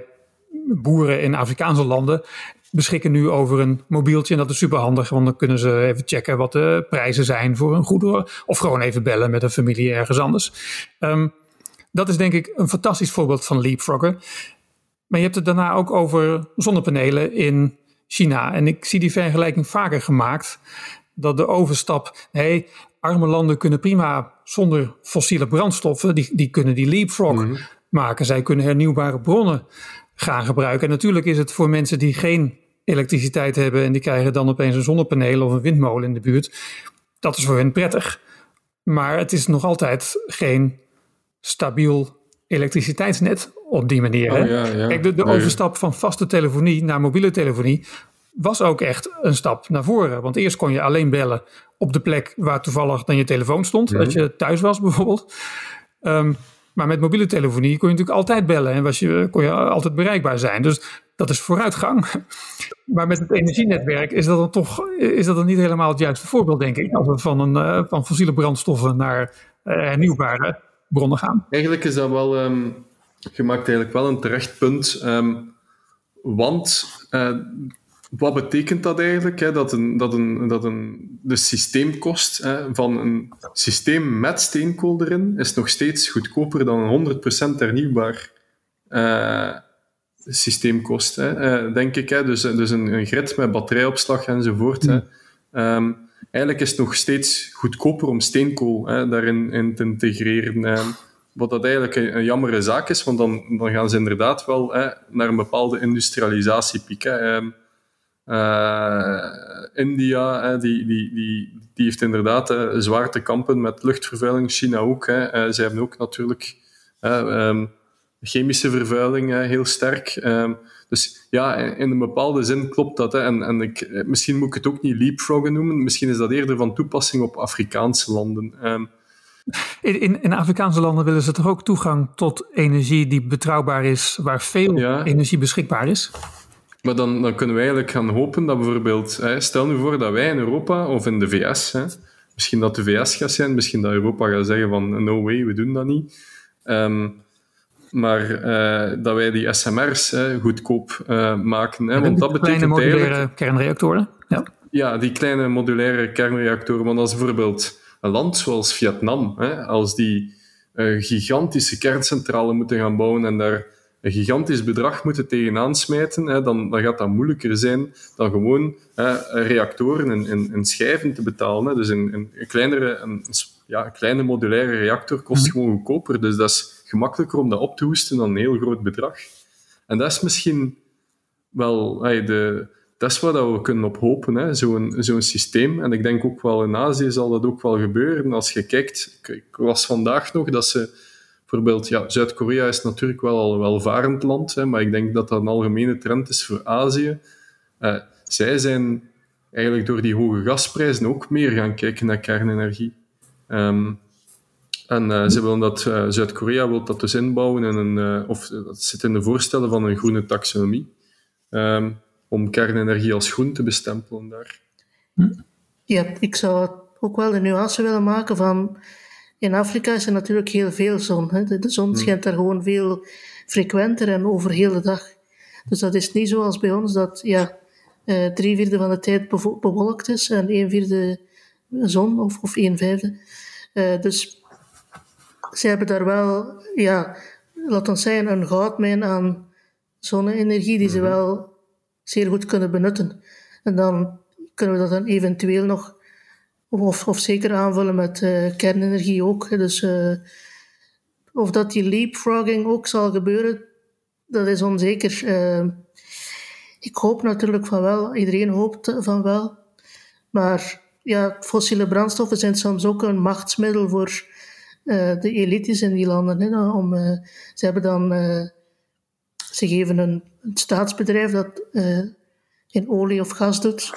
boeren in Afrikaanse landen beschikken nu over een mobieltje. En dat is super handig, want dan kunnen ze even checken wat de prijzen zijn voor hun goederen. Of gewoon even bellen met een familie ergens anders. Um, dat is denk ik een fantastisch voorbeeld van leapfroggen. Maar je hebt het daarna ook over zonnepanelen in China. En ik zie die vergelijking vaker gemaakt. Dat de overstap, nee, arme landen kunnen prima zonder fossiele brandstoffen, die, die kunnen die leapfrog mhm. maken. Zij kunnen hernieuwbare bronnen gaan gebruiken. En natuurlijk is het voor mensen die geen elektriciteit hebben en die krijgen dan opeens een zonnepaneel of een windmolen in de buurt. Dat is voor hen prettig. Maar het is nog altijd geen stabiel elektriciteitsnet op die manier. Oh, ja, ja. Kijk, de, de overstap van vaste telefonie naar mobiele telefonie was ook echt een stap naar voren. Want eerst kon je alleen bellen op de plek waar toevallig dan je telefoon stond. Dat je thuis was bijvoorbeeld. Ehm, maar met mobiele telefonie kon je natuurlijk altijd bellen en was je, kon je altijd bereikbaar zijn. Dus dat is vooruitgang. Maar met het energienetwerk is dat dan toch is dat dan niet helemaal het juiste voorbeeld, denk ik. Als we van, een, uh, van fossiele brandstoffen naar uh, hernieuwbare bronnen gaan. Eigenlijk is dat wel, um, je maakt eigenlijk wel een terecht punt. Um, want uh, wat betekent dat eigenlijk? Hè? Dat, een, dat, een, dat een, de systeemkost hè, van een systeem met steenkool erin is nog steeds goedkoper dan een 100% hernieuwbaar uh, systeemkost, hè, uh, denk ik. Hè? Dus, dus een, een grid met batterijopslag enzovoort. Hè? Um, eigenlijk is het nog steeds goedkoper om steenkool hè, daarin in te integreren. Hè? Wat dat eigenlijk een, een jammere zaak is, want dan, dan gaan ze inderdaad wel hè, naar een bepaalde industrialisatiepiek. Hè. Um, uh, India, die, die, die, die heeft inderdaad uh, zwaar te kampen met luchtvervuiling. China ook. Hè. Uh, zij hebben ook natuurlijk um, chemische vervuiling heel sterk. Um, dus ja, in een bepaalde zin klopt dat. Hè. En, en ik, misschien moet ik het ook niet leapfroggen noemen. Misschien is dat eerder van toepassing op Afrikaanse landen. Um, in, in, in, Afrikaanse landen willen ze toch ook toegang tot energie die betrouwbaar is, waar veel ja. energie beschikbaar is? Maar dan, dan kunnen we eigenlijk gaan hopen dat bijvoorbeeld, hè, stel nu voor dat wij in Europa of in de VS, hè, misschien dat de VS gaat zijn, misschien dat Europa gaat zeggen van no way, we doen dat niet. Um, maar dat wij die SMR's goedkoop maken. Hè, want dat betekent kleine modulaire kernreactoren. Ja. ja, die kleine modulaire kernreactoren. Want als bijvoorbeeld een land zoals Vietnam, hè, als die een gigantische kerncentrale moeten gaan bouwen en daar een gigantisch bedrag moeten tegenaan smijten, hè, dan, dan gaat dat moeilijker zijn dan gewoon hè, reactoren en, schijven te betalen. Hè. Dus een, een, kleinere, een, ja, een kleine modulaire reactor kost mhm. gewoon goedkoper. Dus dat is gemakkelijker om dat op te hoesten dan een heel groot bedrag. En dat is misschien wel de, dat is waar we kunnen op hopen, zo'n zo'n systeem. En ik denk ook wel in Azië zal dat ook wel gebeuren. Als je kijkt, ik was vandaag nog dat ze bijvoorbeeld, ja, Zuid-Korea is natuurlijk wel al een welvarend land, hè, maar ik denk dat dat een algemene trend is voor Azië. Uh, zij zijn eigenlijk door die hoge gasprijzen ook meer gaan kijken naar kernenergie. Um, en uh, ze willen dat, uh, Zuid-Korea wil dat dus inbouwen in een, of dat zit in de voorstellen van een groene taxonomie. Um, om kernenergie als groen te bestempelen daar. Ja, ik zou ook wel de nuance willen maken van... In Afrika is er natuurlijk heel veel zon. Hè. De, zon hmm. schijnt daar gewoon veel frequenter en over heel de dag. Dus dat is niet zoals bij ons dat ja, uh, drie vierde van de tijd bewolkt is en één vierde zon of, of één vijfde. Uh, dus ze hebben daar wel, ja, laten we zeggen, een goudmijn aan zonne-energie die ze hmm. wel zeer goed kunnen benutten. En dan kunnen we dat dan eventueel nog, of, of zeker aanvullen met uh, kernenergie ook. Dus uh, of dat die leapfrogging ook zal gebeuren, dat is onzeker. Uh, ik hoop natuurlijk van wel, iedereen hoopt van wel. Maar ja, fossiele brandstoffen zijn soms ook een machtsmiddel voor de elites in die landen. Hè, om, ze hebben dan ze geven een, staatsbedrijf dat in olie of gas doet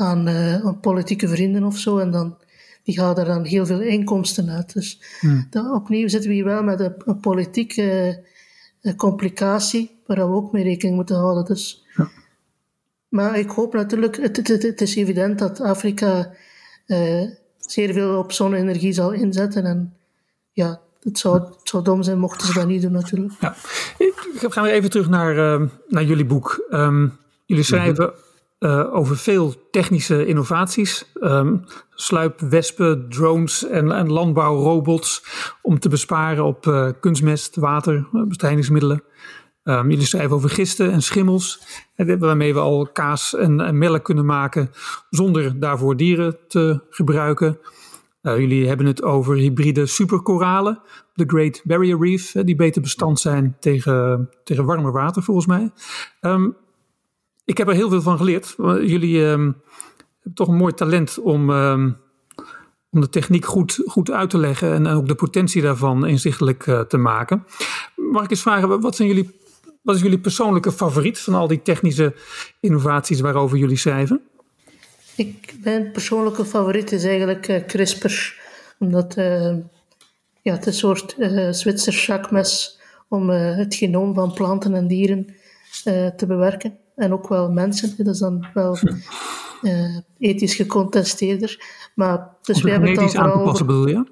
aan, uh, politieke vrienden of zo. En dan, die gaan er dan heel veel inkomsten uit. Dus hmm. dan, opnieuw zitten we hier wel met een, een politieke uh, complicatie waar we ook mee rekening moeten houden. Dus. Ja. Maar ik hoop natuurlijk, het, het, het is evident dat Afrika zeer veel op zonne-energie zal inzetten. En ja, het zou, het zou dom zijn mochten ze dat niet doen natuurlijk. Ja. Gaan we even terug naar, naar jullie boek. Um, jullie mhm. schrijven uh, over veel technische innovaties. Um, sluipwespen, drones en, en landbouwrobots om te besparen op uh, kunstmest, water, bestrijdingsmiddelen. Um, jullie schrijven over gisten en schimmels, waarmee we al kaas en, en melk kunnen maken zonder daarvoor dieren te gebruiken. Jullie hebben het over hybride superkoralen, de Great Barrier Reef, die beter bestand zijn tegen, tegen warmer water volgens mij. Um, ik heb er heel veel van geleerd. Jullie um, hebben toch een mooi talent om, um, om de techniek goed, goed uit te leggen en, ook de potentie daarvan inzichtelijk uh, te maken. Mag ik eens vragen, wat, zijn jullie, wat is jullie persoonlijke favoriet van al die technische innovaties waarover jullie schrijven? Ik, mijn persoonlijke favoriet is eigenlijk uh, CRISPR. Omdat uh, ja, het een soort uh, Zwitser zakmes om het genoom van planten en dieren te bewerken. En ook wel mensen. Dat is dan wel ethisch gecontesteerder. Maar, dus we hebben het dan vooral over... bedoel je?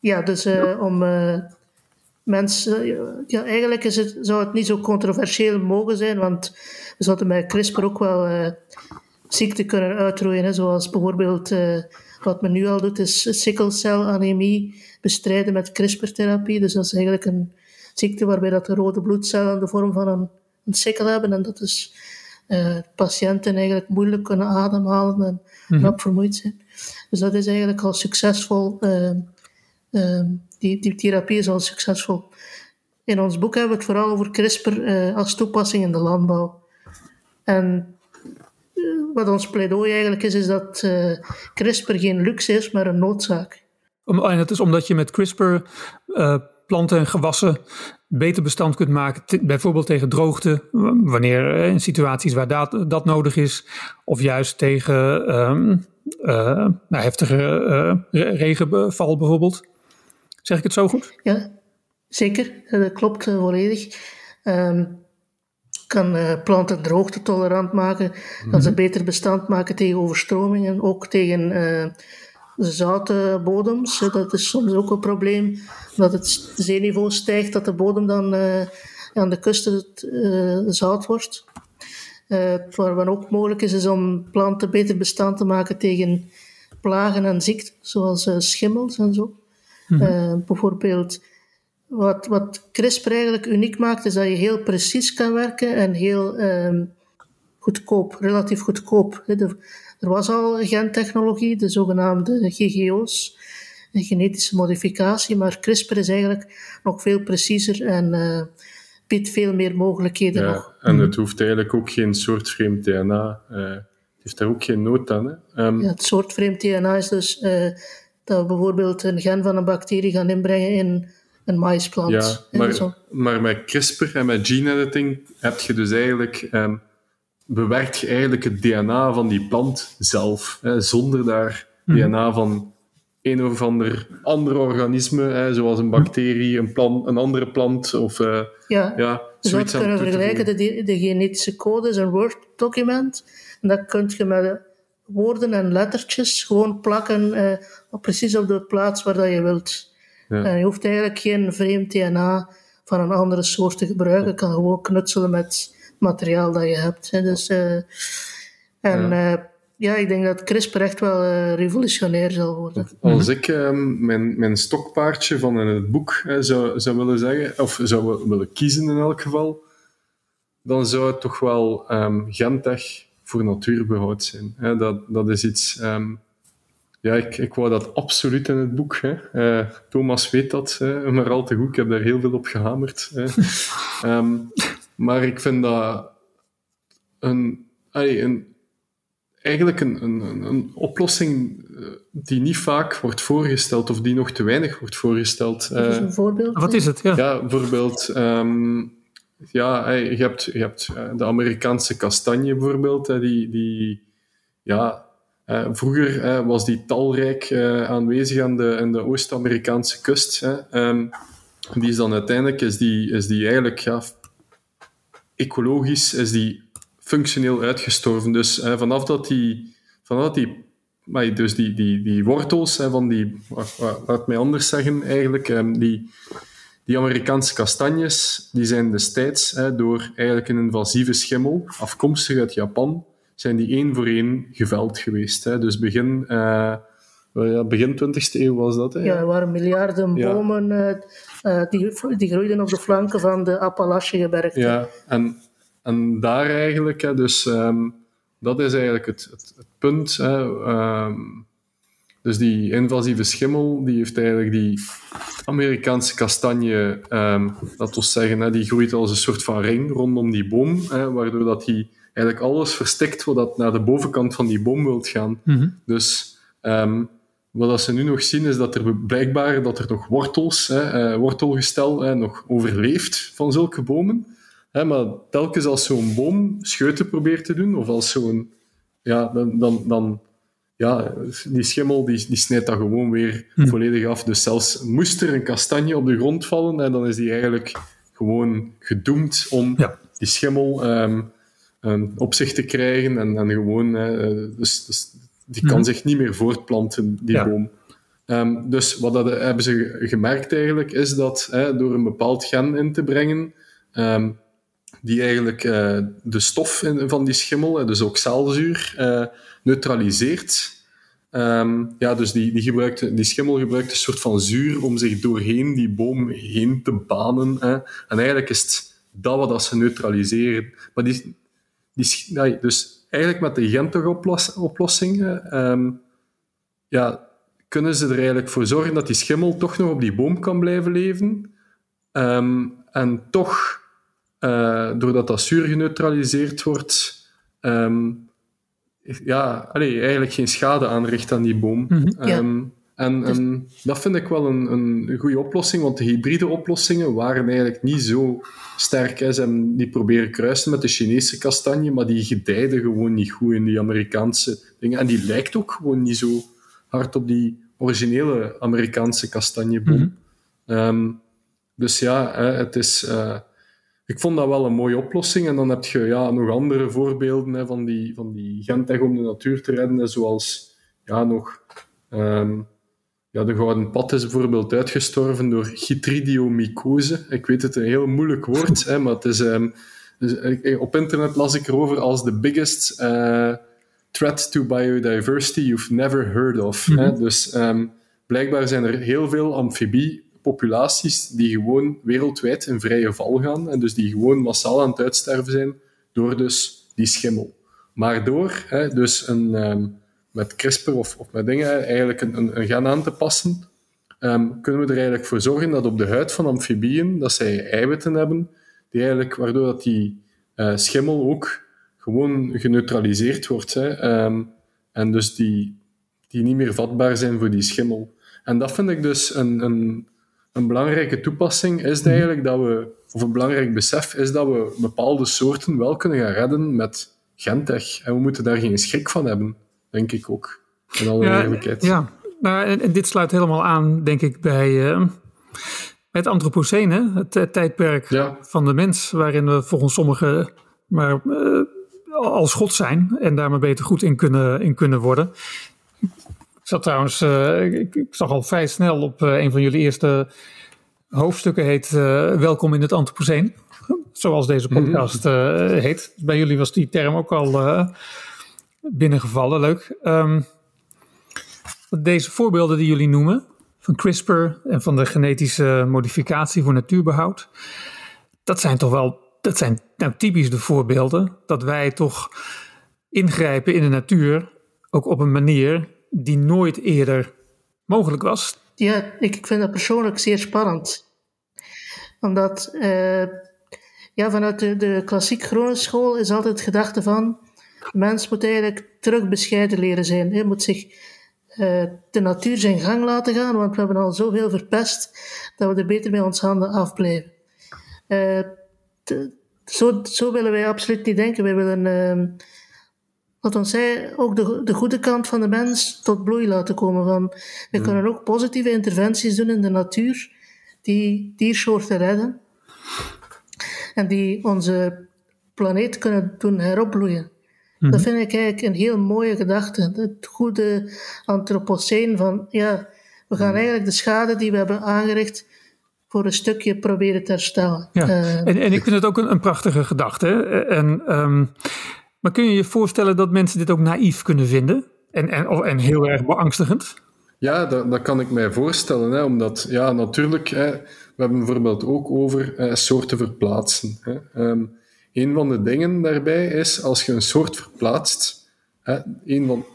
Ja, dus om mensen... ja, eigenlijk is het, zou het niet zo controversieel mogen zijn, want we zouden met CRISPR ook wel ziekten kunnen uitroeien. Zoals bijvoorbeeld wat men nu al doet, is sikkelcelanemie bestrijden met CRISPR-therapie. Dus dat is eigenlijk een ziekte waarbij dat de rode bloedcellen de vorm van een, een sikkel hebben. En dat dus uh, patiënten eigenlijk moeilijk kunnen ademhalen en mm -hmm. vermoeid zijn. Dus dat is eigenlijk al succesvol. Uh, die, die therapie is al succesvol. In ons boek hebben we het vooral over CRISPR als toepassing in de landbouw. En wat ons pleidooi eigenlijk is, is dat CRISPR geen luxe is, maar een noodzaak. en dat is omdat je met CRISPR planten en gewassen beter bestand kunt maken, bijvoorbeeld tegen droogte, wanneer uh, in situaties waar dat, dat nodig is, of juist tegen um, nou, heftige regenval bijvoorbeeld. Zeg ik het zo goed? Ja, zeker. Dat klopt volledig. Um, kan uh, planten droogtetolerant maken, kan ze mhm. beter bestand maken tegen overstromingen, ook tegen zoute bodems. Dat is soms ook een probleem. Dat het zeeniveau stijgt, dat de bodem dan aan de kust zout wordt. wat ook mogelijk is, is om planten beter bestand te maken tegen plagen en ziekten, zoals schimmels en zo. Mhm. bijvoorbeeld wat, wat CRISPR eigenlijk uniek maakt, is dat je heel precies kan werken en heel ehm, goedkoop, relatief goedkoop. Er, was al gentechnologie, de zogenaamde GGO's, genetische modificatie, maar CRISPR is eigenlijk nog veel preciezer en uh, biedt veel meer mogelijkheden ja, nog. En het hoeft eigenlijk ook geen soort vreemd DNA. Uh, het heeft daar ook geen nood aan. Hè? Um, ja, het soort vreemd DNA is dus uh, dat we bijvoorbeeld een gen van een bacterie gaan inbrengen in een maisplant. Ja, maar, maar met CRISPR en met gene editing heb je dus eigenlijk, um, bewerkt je eigenlijk het DNA van die plant zelf, hè, zonder daar mhm. DNA van een of ander ander organisme, hè, zoals een bacterie, een, plant, een andere plant of uh, ja, ja dus dat kunnen vergelijken. De, de genetische code is een Word-document en dat kun je met woorden en lettertjes gewoon plakken uh, precies op de plaats waar dat je wilt. Ja. je hoeft eigenlijk geen vreemd DNA van een andere soort te gebruiken. Je kan gewoon knutselen met materiaal dat je hebt. Hè. Dus, uh, en ja. Uh, ja. ik denk dat CRISPR echt wel uh, revolutionair zal worden. Als ik ehm, mijn, mijn stokpaardje van in het boek zou, zou willen zeggen, of zou willen kiezen in elk geval, dan zou het toch wel um, Gentech voor natuurbehoud zijn. Dat, dat is iets... Um, ja, ik, ik wou dat absoluut in het boek. Hè. Uh, Thomas weet dat, hè, maar al te goed. Ik heb daar heel veel op gehamerd. Hè. um, maar ik vind dat een, een, eigenlijk een, een, een oplossing eh, die niet vaak wordt voorgesteld of die nog te weinig wordt voorgesteld. Uh, een voorbeeld? Wat is het? Ja, ja bijvoorbeeld... Um, ja, je hebt, je hebt de Amerikaanse kastanje bijvoorbeeld, die, die ja, uh, vroeger uh, was die talrijk uh, aanwezig aan de, aan de Oost-Amerikaanse kust. Um, die is dan uiteindelijk is die, is die eigenlijk ja, ecologisch is die functioneel uitgestorven. Dus vanaf dat die, vanaf dat die maar dus die, die, die wortels van die, laat mij anders zeggen eigenlijk, um, die, die Amerikaanse kastanjes, die zijn destijds door eigenlijk een invasieve schimmel, afkomstig uit Japan, zijn die één voor één geveld geweest. Hè. Dus begin, uh, ja, begin 20e eeuw was dat. Hè. Ja, er waren miljarden bomen die, die groeiden op de flanken van de Appalachiëngebergte. Ja, en, en daar eigenlijk, hè, dus um, dat is eigenlijk het, het, het punt. Hè, um, dus die invasieve schimmel, die heeft eigenlijk die Amerikaanse kastanje, um, dat wil zeggen, hè, die groeit als een soort van ring rondom die boom, hè, waardoor dat die eigenlijk alles verstikt wat naar de bovenkant van die boom wilt gaan. Mhm. Dus um, wat ze nu nog zien is dat er blijkbaar dat er nog wortels, hè, uh, wortelgestel hè, nog overleeft van zulke bomen. Hè, maar telkens als zo'n boom scheuten probeert te doen, of als zo'n... Ja, dan, dan, dan ja, die schimmel die, die snijdt dat gewoon weer mhm. volledig af. Dus zelfs moest er een kastanje op de grond vallen, en dan is die eigenlijk gewoon gedoemd om die schimmel um, um, op zich te krijgen en, en gewoon, uh, dus, dus, die kan mhm. zich niet meer voortplanten, die boom. Um, dus wat dat, hebben ze gemerkt eigenlijk, is dat door een bepaald gen in te brengen, um, die eigenlijk uh, de stof in, van die schimmel, dus ook zaalzuur, uh, neutraliseert. Um, ja, dus die, die, gebruikt, die schimmel gebruikt een soort van zuur om zich doorheen die boom heen te banen. Hè. En eigenlijk is het dat wat ze neutraliseren. Maar die, die, dus eigenlijk met de Gentig-oplossingen ehm, ja, kunnen ze er eigenlijk voor zorgen dat die schimmel toch nog op die boom kan blijven leven. Ehm, en toch, uh, doordat dat zuur geneutraliseerd wordt, ehm, ja, allee, eigenlijk geen schade aanricht aan die boom. Mm en, dus- en, dat vind ik wel een, een goede oplossing, want de hybride oplossingen waren eigenlijk niet zo sterk. Hè. Ze die proberen kruisen met de Chinese kastanje, maar die gedijden gewoon niet goed in die Amerikaanse dingen. En die lijkt ook gewoon niet zo hard op die originele Amerikaanse kastanjeboom. Mm dus ja, hè, het is... Uh, ik vond dat wel een mooie oplossing. En dan heb je ja, nog andere voorbeelden hè, van die, van die Gentech om de natuur te redden, zoals ja, nog Ehm, ja, de gouden pad is bijvoorbeeld uitgestorven door chytridiomycose. Ik weet het, een heel moeilijk woord, hè, maar het is, um, op internet las ik erover als de biggest uh, threat to biodiversity you've never heard of. hè. Mhm. Dus um, blijkbaar zijn er heel veel amfibiepopulaties die gewoon wereldwijd in vrije val gaan en dus die gewoon massaal aan het uitsterven zijn door dus die schimmel. Maar door hè, dus een, um, met CRISPR of, of met dingen eigenlijk een, een, een gen aan te passen, um, kunnen we er eigenlijk voor zorgen dat op de huid van amfibieën dat zij eiwitten hebben, die eigenlijk, waardoor dat die uh, schimmel ook gewoon geneutraliseerd wordt. Hè, um, en dus die, die niet meer vatbaar zijn voor die schimmel. En dat vind ik dus een, een, een belangrijke toepassing, is eigenlijk dat we, of een belangrijk besef, is dat we bepaalde soorten wel kunnen gaan redden met gentech. En we moeten daar geen schrik van hebben, denk ik ook. In alle ja, eerlijkheid. Ja, nou, en, dit sluit helemaal aan, denk ik, bij uh, het Anthropocene, het, tijdperk van de mens, waarin we volgens sommigen maar uh, als God zijn en daar maar beter goed in kunnen, in kunnen worden. Ik zat trouwens, uh, ik, ik, zag al vrij snel op een van jullie eerste hoofdstukken heet Welkom in het Anthropocene zoals deze mhm. podcast heet. Bij jullie was die term ook al binnengevallen. Leuk. Um, deze voorbeelden die jullie noemen, van CRISPR en van de genetische modificatie voor natuurbehoud, dat zijn toch wel, dat zijn nou typisch de voorbeelden dat wij toch ingrijpen in de natuur, ook op een manier die nooit eerder mogelijk was. Ja, ik vind dat persoonlijk zeer spannend. Omdat uh, ja, vanuit de, de klassiek school is altijd gedachte van... Mens moet eigenlijk terug bescheiden leren zijn. Hij moet zich uh, de natuur zijn gang laten gaan, want we hebben al zoveel verpest dat we er beter bij ons handen afblijven. Uh, zo, zo willen wij absoluut niet denken. Wij willen, uh, wat ons zei, ook de, de goede kant van de mens tot bloei laten komen. Van, we kunnen ook positieve interventies doen in de natuur die diersoorten redden en die onze planeet kunnen doen heropbloeien. Dat mhm. vind ik eigenlijk een heel mooie gedachte. Het goede antropoceen van, ja, we gaan mhm. eigenlijk de schade die we hebben aangericht voor een stukje proberen te herstellen. Ja. Uh, en, en, ik vind het ook een, een prachtige gedachte. En, um, maar kun je je voorstellen dat mensen dit ook naïef kunnen vinden? En, en, en heel erg beangstigend? Ja, dat, dat kan ik mij voorstellen. Hè, omdat, ja, natuurlijk... Hè, we hebben bijvoorbeeld ook over uh, soorten verplaatsen. Hè. Um, een van de dingen daarbij is, als je een soort verplaatst, hè, een, van,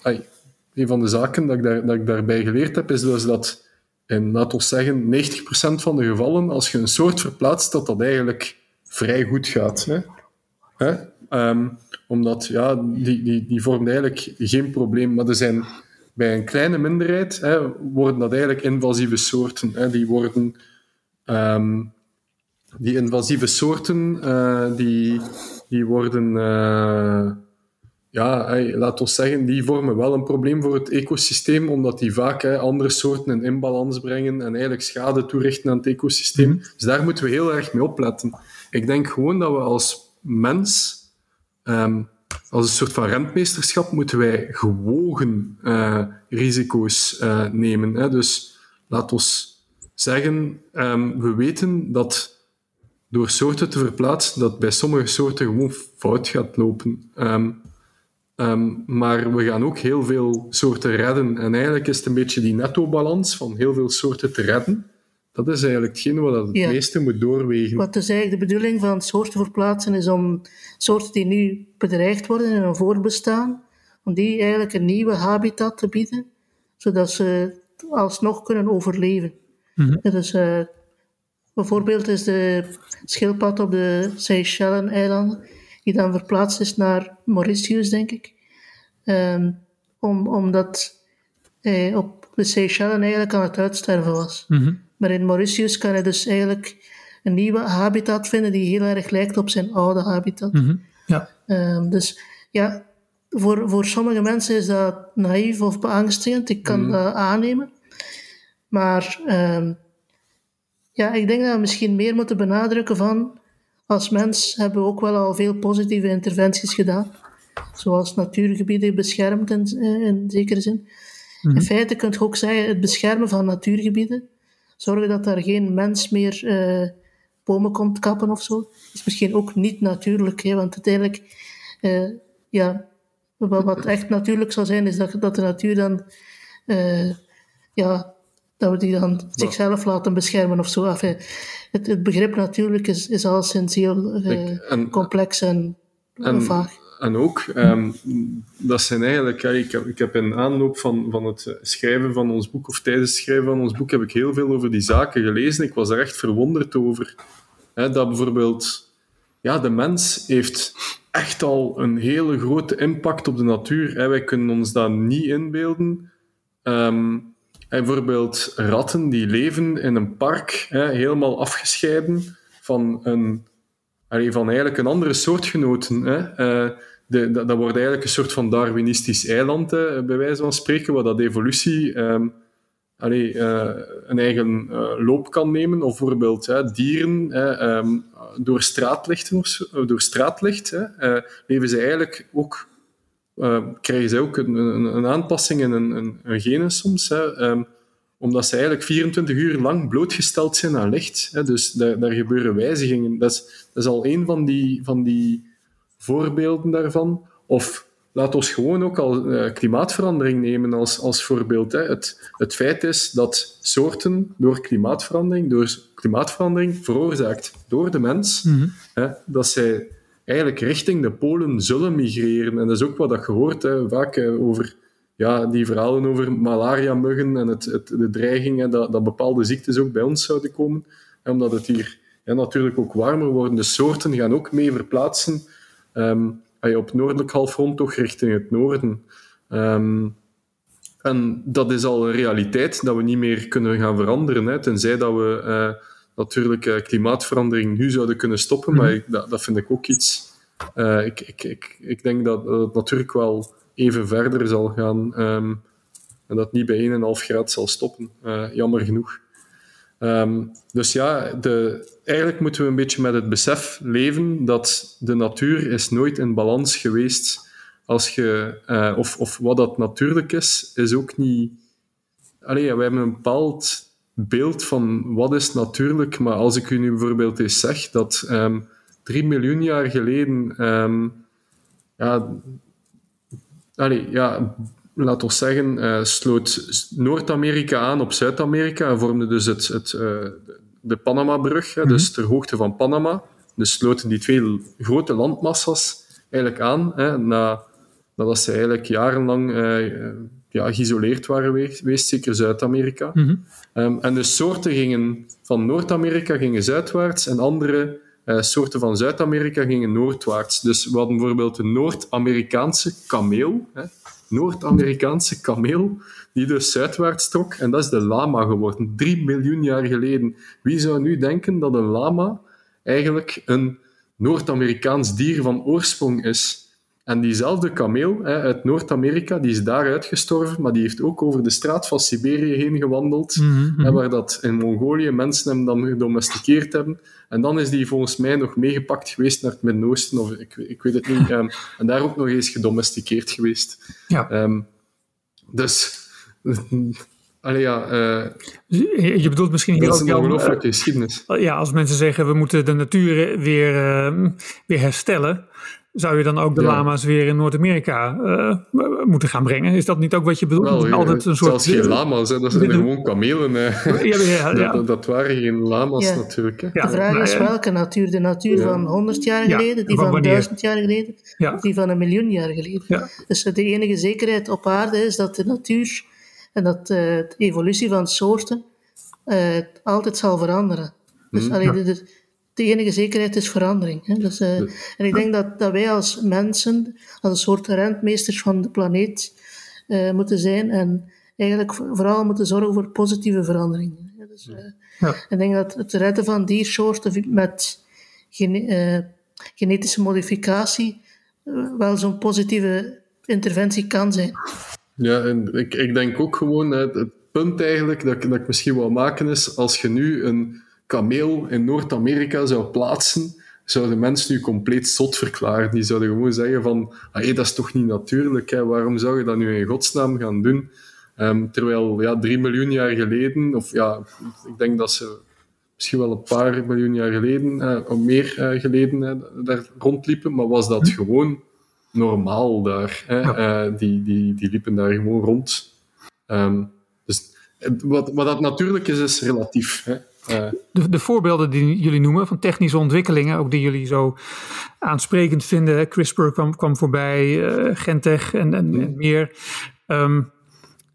een van de zaken dat ik, daar, dat ik daarbij geleerd heb, is dus dat in, laten we zeggen, 90% van de gevallen, als je een soort verplaatst, dat dat eigenlijk vrij goed gaat. Hè. Hè? Um, omdat, ja, die, die, die vormt eigenlijk geen probleem, maar er zijn bij een kleine minderheid hè, worden dat eigenlijk invasieve soorten. Hè, die worden Um, die invasieve soorten, uh, die, die worden, uh, ja, hey, laat ons zeggen, die vormen wel een probleem voor het ecosysteem, omdat die vaak hey, andere soorten in inbalans brengen en eigenlijk schade toerichten aan het ecosysteem. Mm -hmm. Dus daar moeten we heel erg mee opletten. Ik denk gewoon dat we als mens, um, als een soort van rentmeesterschap, moeten wij gewogen uh, risico's nemen. Hè. Dus laat ons zeggen, um, we weten dat door soorten te verplaatsen, dat bij sommige soorten gewoon fout gaat lopen. Um, um, maar we gaan ook heel veel soorten redden. En eigenlijk is het een beetje die netto-balans van heel veel soorten te redden. Dat is eigenlijk hetgeen wat het ja. meeste moet doorwegen. Wat is eigenlijk de bedoeling van soorten verplaatsen is om soorten die nu bedreigd worden in een voorbestaan, om die eigenlijk een nieuwe habitat te bieden, zodat ze alsnog kunnen overleven. Mm Dus, uh, bijvoorbeeld is de schildpad op de Seychellen-eilanden, die dan verplaatst is naar Mauritius, denk ik. Um, om, omdat hij op de Seychellen eigenlijk aan het uitsterven was. Mm -hmm. Maar in Mauritius kan hij dus eigenlijk een nieuwe habitat vinden die heel erg lijkt op zijn oude habitat. Mm -hmm. ja. Um, dus ja, voor, voor sommige mensen is dat naïef of beangstigend. Ik kan mm -hmm. dat aannemen. Maar um, ja, ik denk dat we misschien meer moeten benadrukken van als mens hebben we ook wel al veel positieve interventies gedaan. Zoals natuurgebieden beschermd in, in zekere zin. In feite kun je ook zeggen, het beschermen van natuurgebieden, zorgen dat daar geen mens meer uh, bomen komt kappen of zo, is misschien ook niet natuurlijk, hè, want uiteindelijk, uh, ja, wat, wat, echt natuurlijk zou zijn, is dat, dat de natuur dan, uh, ja, dat we die dan zichzelf laten beschermen of zo. Enfin, het, het, begrip natuurlijk is, is alleszins heel en, complex en, en vaag en ook, um, dat zijn eigenlijk, ja, ik, heb, ik heb in aanloop van, van het schrijven van ons boek, of tijdens het schrijven van ons boek, heb ik heel veel over die zaken gelezen. Ik was er echt verwonderd over. Hè, dat bijvoorbeeld, ja, de mens heeft echt al een hele grote impact op de natuur. Hè. Wij kunnen ons dat niet inbeelden. Um, bijvoorbeeld ratten die leven in een park, hè, helemaal afgescheiden van een van eigenlijk een andere soortgenoten. Hè. Uh, de, dat, wordt eigenlijk een soort van Darwinistisch eiland, bij wijze van spreken, waar dat evolutie allee, uh, een eigen uh, loop kan nemen. Of bijvoorbeeld hè, dieren hè, um, door straatlicht, door straatlicht leven ze eigenlijk ook, krijgen ze ook een, een, een aanpassing in een, een, genen soms. Hè, um, omdat ze eigenlijk 24 uur lang blootgesteld zijn aan licht. Hè, dus daar, daar gebeuren wijzigingen. Dat is, dat is al een van die, van die voorbeelden daarvan. Of laat ons gewoon ook al uh, klimaatverandering nemen als, als voorbeeld. Hè. Het, het feit is dat soorten door klimaatverandering, door klimaatverandering veroorzaakt door de mens, mm -hmm. hè, dat zij eigenlijk richting de polen zullen migreren. En dat is ook wat dat gehoord, hè, vaak over ja, die verhalen over malaria-muggen en het, het, de dreigingen dat, dat bepaalde ziektes ook bij ons zouden komen. Omdat het hier ja, natuurlijk ook warmer wordt. De soorten gaan ook mee verplaatsen um, op noordelijk halfrond toch richting het noorden. Um, en dat is al een realiteit dat we niet meer kunnen gaan veranderen. Hè, tenzij dat we uh, natuurlijk uh, klimaatverandering nu zouden kunnen stoppen. Maar mhm. ik, dat, dat, vind ik ook iets. Uh, ik, ik, ik, ik denk dat het natuurlijk wel even verder zal gaan. Um, en dat niet bij 1,5 graad zal stoppen. jammer genoeg. Um, dus ja, de, eigenlijk moeten we een beetje met het besef leven dat de natuur is nooit in balans geweest. Als je, uh, of, of wat dat natuurlijk is, is ook niet... Allee, wij hebben een bepaald beeld van wat is natuurlijk, maar als ik u nu bijvoorbeeld eens zeg dat um, drie miljoen jaar geleden um, ja, allee, ja, laat ons zeggen, uh, sloot Noord-Amerika aan op Zuid-Amerika en vormde dus het, het, uh, de Panama-brug, mm dus ter hoogte van Panama. Dus sloten die twee grote landmassa's eigenlijk aan, hè, na, nadat ze eigenlijk jarenlang uh, ja, geïsoleerd waren geweest, zeker Zuid-Amerika. Mm -hmm. um, en de soorten gingen van Noord-Amerika gingen zuidwaarts en andere uh, soorten van Zuid-Amerika gingen noordwaarts. Dus we hadden bijvoorbeeld de Noord-Amerikaanse kameel, Noord-Amerikaanse kameel, die dus zuidwaarts trok. En dat is de lama geworden, drie miljoen jaar geleden. Wie zou nu denken dat een lama eigenlijk een Noord-Amerikaans dier van oorsprong is? En diezelfde kameel hè, uit Noord-Amerika, die is daar uitgestorven, maar die heeft ook over de straat van Siberië heen gewandeld, mm hè, waar dat in Mongolië mensen hem dan gedomesticeerd hebben. En dan is die volgens mij nog meegepakt geweest naar het Midden-Oosten, of ik, ik weet het niet, um, en daar ook nog eens gedomesticeerd geweest. Ja. Um, dus... Allee, ja, uh, je bedoelt misschien dat is een ongelooflijke uh, geschiedenis. Ja, als mensen zeggen we moeten de natuur weer, uh, weer herstellen, zou je dan ook de lama's weer in Noord-Amerika uh, moeten gaan brengen? Is dat niet ook wat je bedoelt? Wel, altijd een soort... Zelfs geen lama's, hè. dat zijn gewoon kamelen. Ja, ja, ja. Dat, dat, waren geen lama's natuurlijk. Hè. de vraag is welke natuur? De natuur van 100 jaar geleden, die van, van 1000 jaar geleden, of die van een miljoen jaar geleden. Dus de enige zekerheid op aarde is dat de natuur en dat uh, de evolutie van soorten uh, altijd zal veranderen. Dus mm. alleen de, de enige zekerheid is verandering. Hè? Dus, uh, en ik denk dat, dat wij als mensen, als een soort rentmeesters van de planeet, uh, moeten zijn en eigenlijk vooral moeten zorgen voor positieve veranderingen. Dus, uh, ja. Ik denk dat het redden van diersoorten met gene genetische modificatie wel zo'n positieve interventie kan zijn. Ja, en ik, ik denk ook gewoon, het, het punt eigenlijk dat, dat ik misschien wil maken is, als je nu een kameel in Noord-Amerika zou plaatsen, zouden mensen nu compleet zot verklaren. Die zouden gewoon zeggen van, hey, dat is toch niet natuurlijk, hè? waarom zou je dat nu in godsnaam gaan doen? Ehm, terwijl ja, drie miljoen jaar geleden, of ja, ik denk dat ze misschien wel een paar miljoen jaar geleden, uh, of meer uh, geleden, daar rondliepen, maar was dat mhm. gewoon normaal daar. Hè? die, die, die liepen daar gewoon rond. Um, dus wat, wat dat natuurlijk is, is relatief. Hè? De, de, voorbeelden die jullie noemen van technische ontwikkelingen, ook die jullie zo aansprekend vinden. CRISPR kwam, kwam voorbij, uh, Gentech en, en, en meer. Um,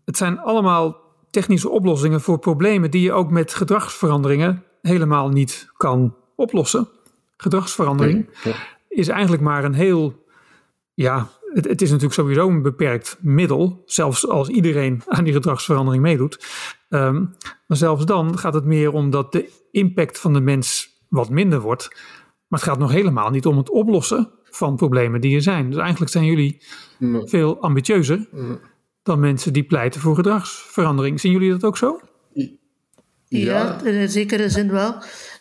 het zijn allemaal technische oplossingen voor problemen die je ook met gedragsveranderingen helemaal niet kan oplossen. Gedragsverandering is eigenlijk maar een heel, ja, het, het, is natuurlijk sowieso een beperkt middel, zelfs als iedereen aan die gedragsverandering meedoet. Ehm, maar zelfs dan gaat het meer om dat de impact van de mens wat minder wordt. Maar het gaat nog helemaal niet om het oplossen van problemen die er zijn. Dus eigenlijk zijn jullie veel ambitieuzer dan mensen die pleiten voor gedragsverandering. Zien jullie dat ook zo? Ja, in zekere zin wel.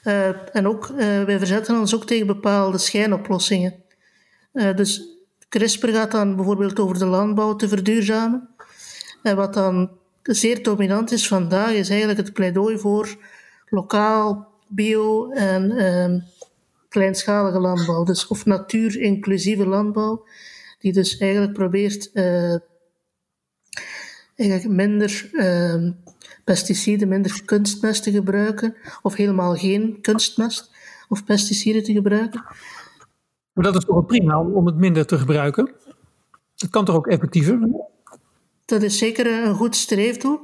Uh, en ook, uh, wij verzetten ons ook tegen bepaalde schijnoplossingen. Uh, dus CRISPR gaat dan bijvoorbeeld over de landbouw te verduurzamen. En wat dan zeer dominant is vandaag, is eigenlijk het pleidooi voor lokaal, bio en ehm, kleinschalige landbouw. Dus of natuurinclusieve landbouw, die dus eigenlijk probeert eigenlijk minder uh, pesticiden, minder kunstmest te gebruiken, of helemaal geen kunstmest of pesticiden te gebruiken. Maar dat is toch prima om het minder te gebruiken? Dat kan toch ook effectiever? Dat is zeker een goed streefdoel.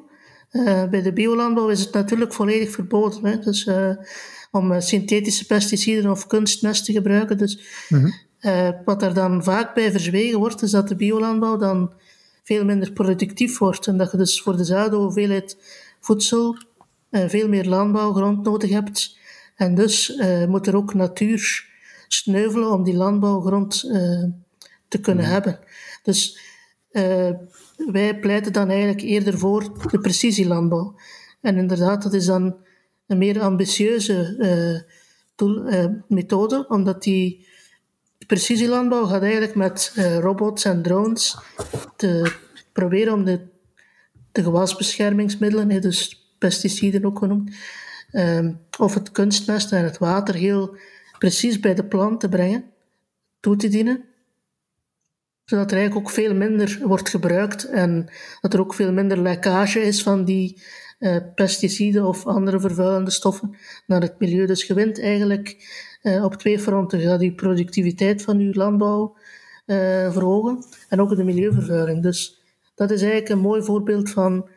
Uh, bij de biolandbouw is het natuurlijk volledig verboden. Hè? Dus uh, om eh, synthetische pesticiden of kunstmest te gebruiken. Dus mm wat er dan vaak bij verzwegen wordt, is dat de biolandbouw dan veel minder productief wordt. En dat je dus voor dezelfde hoeveelheid voedsel veel meer landbouwgrond nodig hebt. En dus moet er ook natuur sneuvelen om die landbouwgrond uh, te kunnen hebben. Dus wij pleiten dan eigenlijk eerder voor de precisielandbouw. En inderdaad, dat is dan een meer ambitieuze doel, methode, omdat die precisielandbouw gaat eigenlijk met robots en drones te proberen om de, de gewasbeschermingsmiddelen, dus pesticiden ook genoemd, um, of het kunstmest en het water heel precies bij de plant te brengen, toe te dienen, zodat er eigenlijk ook veel minder wordt gebruikt en dat er ook veel minder lekkage is van die uh, pesticiden of andere vervuilende stoffen naar het milieu. Dus je wint eigenlijk uh, op twee fronten. Je gaat je productiviteit van je landbouw uh, verhogen en ook de milieuvervuiling. Dus dat is eigenlijk een mooi voorbeeld van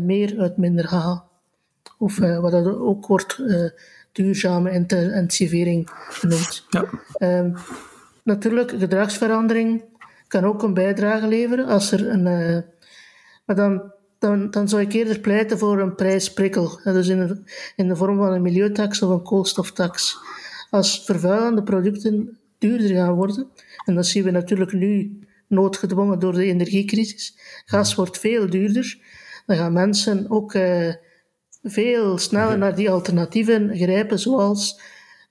meer uit minder halen. Of wat dat ook wordt duurzame intensivering genoemd. Ja. Ehm, natuurlijk, gedragsverandering kan ook een bijdrage leveren als er een. maar dan dan, dan zou ik eerder pleiten voor een prijsprikkel. Dus in de, in de vorm van een milieutax of een koolstoftax als vervuilende producten duurder gaan worden. En dat zien we natuurlijk nu noodgedwongen door de energiecrisis. Gas wordt veel duurder. Dan gaan mensen ook uh, veel sneller naar die alternatieven grijpen, zoals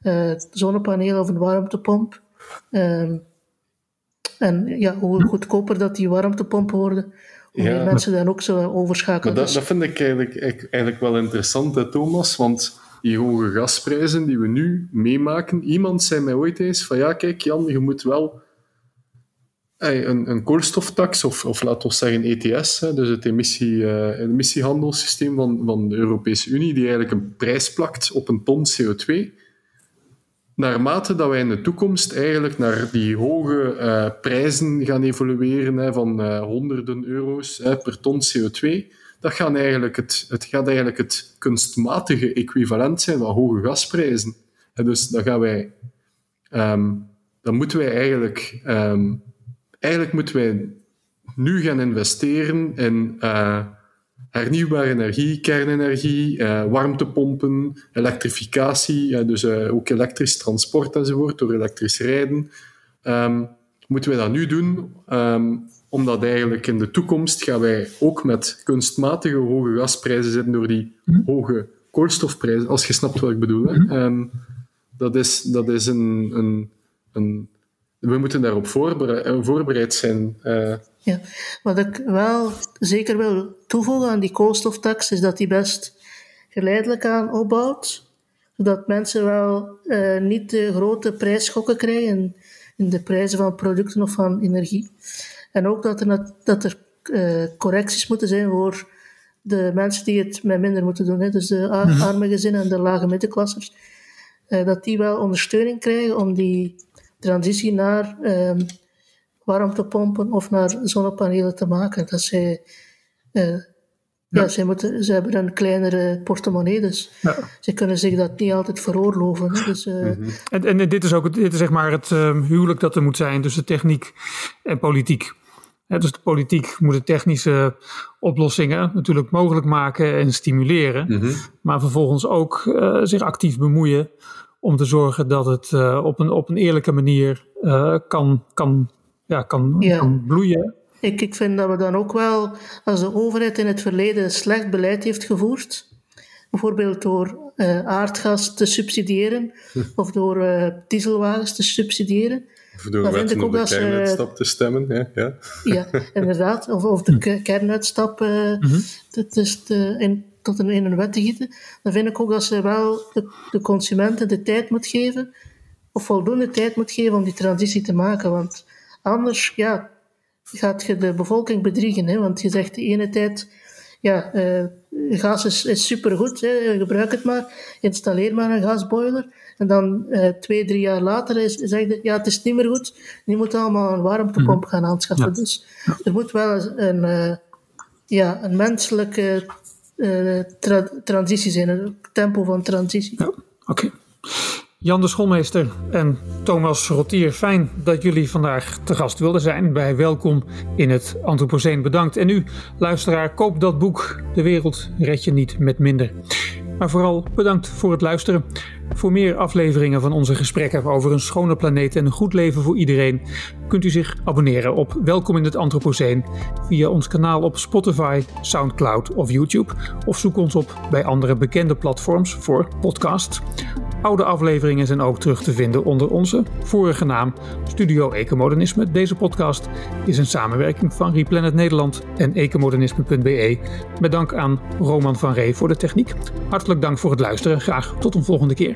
uh, zonnepanelen of een warmtepomp. Uh, en ja, hoe goedkoper dat die warmtepompen worden, hoe meer mensen dan ook zo overschakelen. dat, dat, vind ik eigenlijk, eigenlijk wel interessant, Thomas, want die hoge gasprijzen die we nu meemaken. Iemand zei mij ooit eens van ja, kijk Jan, je moet wel een, een koolstoftax, of, of laten we zeggen ETS, dus het emissie, uh, emissiehandelssysteem van, van de Europese Unie, die eigenlijk een prijs plakt op een ton CO2. Naarmate dat wij in de toekomst eigenlijk naar die hoge uh, prijzen gaan evolueren hè, van uh, honderden euro's hè, per ton CO2, dat gaat eigenlijk het, het gaat eigenlijk het kunstmatige equivalent zijn van hoge gasprijzen. En dus dan gaan wij, um, dan moeten wij eigenlijk, um, eigenlijk moeten wij nu gaan investeren in uh, hernieuwbare energie, kernenergie, uh, warmtepompen, elektrificatie, uh, dus ook elektrisch transport enzovoort, door elektrisch rijden. Um, moeten wij dat nu doen? omdat eigenlijk in de toekomst gaan wij ook met kunstmatige hoge gasprijzen zitten door die mhm. hoge koolstofprijzen, als je snapt wat ik bedoel. Hè. Mhm. Ehm, dat is, dat is een, een, een, we moeten daarop voorbereid zijn. Ja, wat ik wel zeker wil toevoegen aan die koolstoftax is dat die best geleidelijk aan opbouwt, zodat mensen wel uh, niet de grote prijsschokken krijgen in de prijzen van producten of van energie. En ook dat er, dat er uh, correcties moeten zijn voor de mensen die het met minder moeten doen, hè, dus de mhm. arme gezinnen en de lage middenklassers, uh, dat die wel ondersteuning krijgen om die transitie naar um, warmtepompen of naar zonnepanelen te maken. Dat zij, uh, ja, zij, moeten, ze hebben een kleinere portemonnee, dus ja. ze kunnen zich dat niet altijd veroorloven. Dus, uh, en, en dit is ook dit is zeg maar het uh, huwelijk dat er moet zijn tussen techniek en politiek. dus de politiek moet de technische oplossingen natuurlijk mogelijk maken en stimuleren, mm -hmm. maar vervolgens ook uh, zich actief bemoeien om te zorgen dat het uh, op, een, op een eerlijke manier uh, kan, kan ja, kan, ja. kan bloeien. Ik, ik vind dat we dan ook wel, als de overheid in het verleden slecht beleid heeft gevoerd, bijvoorbeeld door uh, aardgas te subsidiëren hm. of door dieselwagens te subsidiëren. Door dan vind ik ook de kernuitstap te stemmen. Ja, ja. ja inderdaad. Of, of de hm. kernuitstap uh, mm -hmm. te, te, in, tot een, in een wet te gieten. Dan vind ik ook dat ze wel de, de consumenten de tijd moet geven, of voldoende tijd moet geven om die transitie te maken. Want Anders ja, gaat je de bevolking bedriegen. Hè? Want je zegt de ene tijd, ja, uh, gas is, is supergoed, hè? gebruik het maar, installeer maar een gasboiler. En dan uh, twee, drie jaar later is, zeg je, ja, het is niet meer goed, je moet allemaal een warmtepomp mhm. gaan aanschaffen. Dus er moet wel een, uh, ja, een menselijke tra transitie zijn, een tempo van transitie. Ja, oké. Jan de Schoolmeester en Thomas Rotier, fijn dat jullie vandaag te gast wilden zijn bij Welkom in het Anthropoceen. Bedankt. En u, luisteraar, koop dat boek De wereld red je niet met minder. Maar vooral bedankt voor het luisteren. Voor meer afleveringen van onze gesprekken over een schone planeet en een goed leven voor iedereen kunt u zich abonneren op Welkom in het Anthropoceen via ons kanaal op Spotify, SoundCloud of YouTube of zoek ons op bij andere bekende platforms voor podcast. Oude afleveringen zijn ook terug te vinden onder onze vorige naam Studio Ecomodernisme. Deze podcast is een samenwerking van Replanet Nederland en ecomodernisme.be. Met dank aan Roman van Ree voor de techniek. Hartelijk dank voor het luisteren. Graag tot een volgende keer.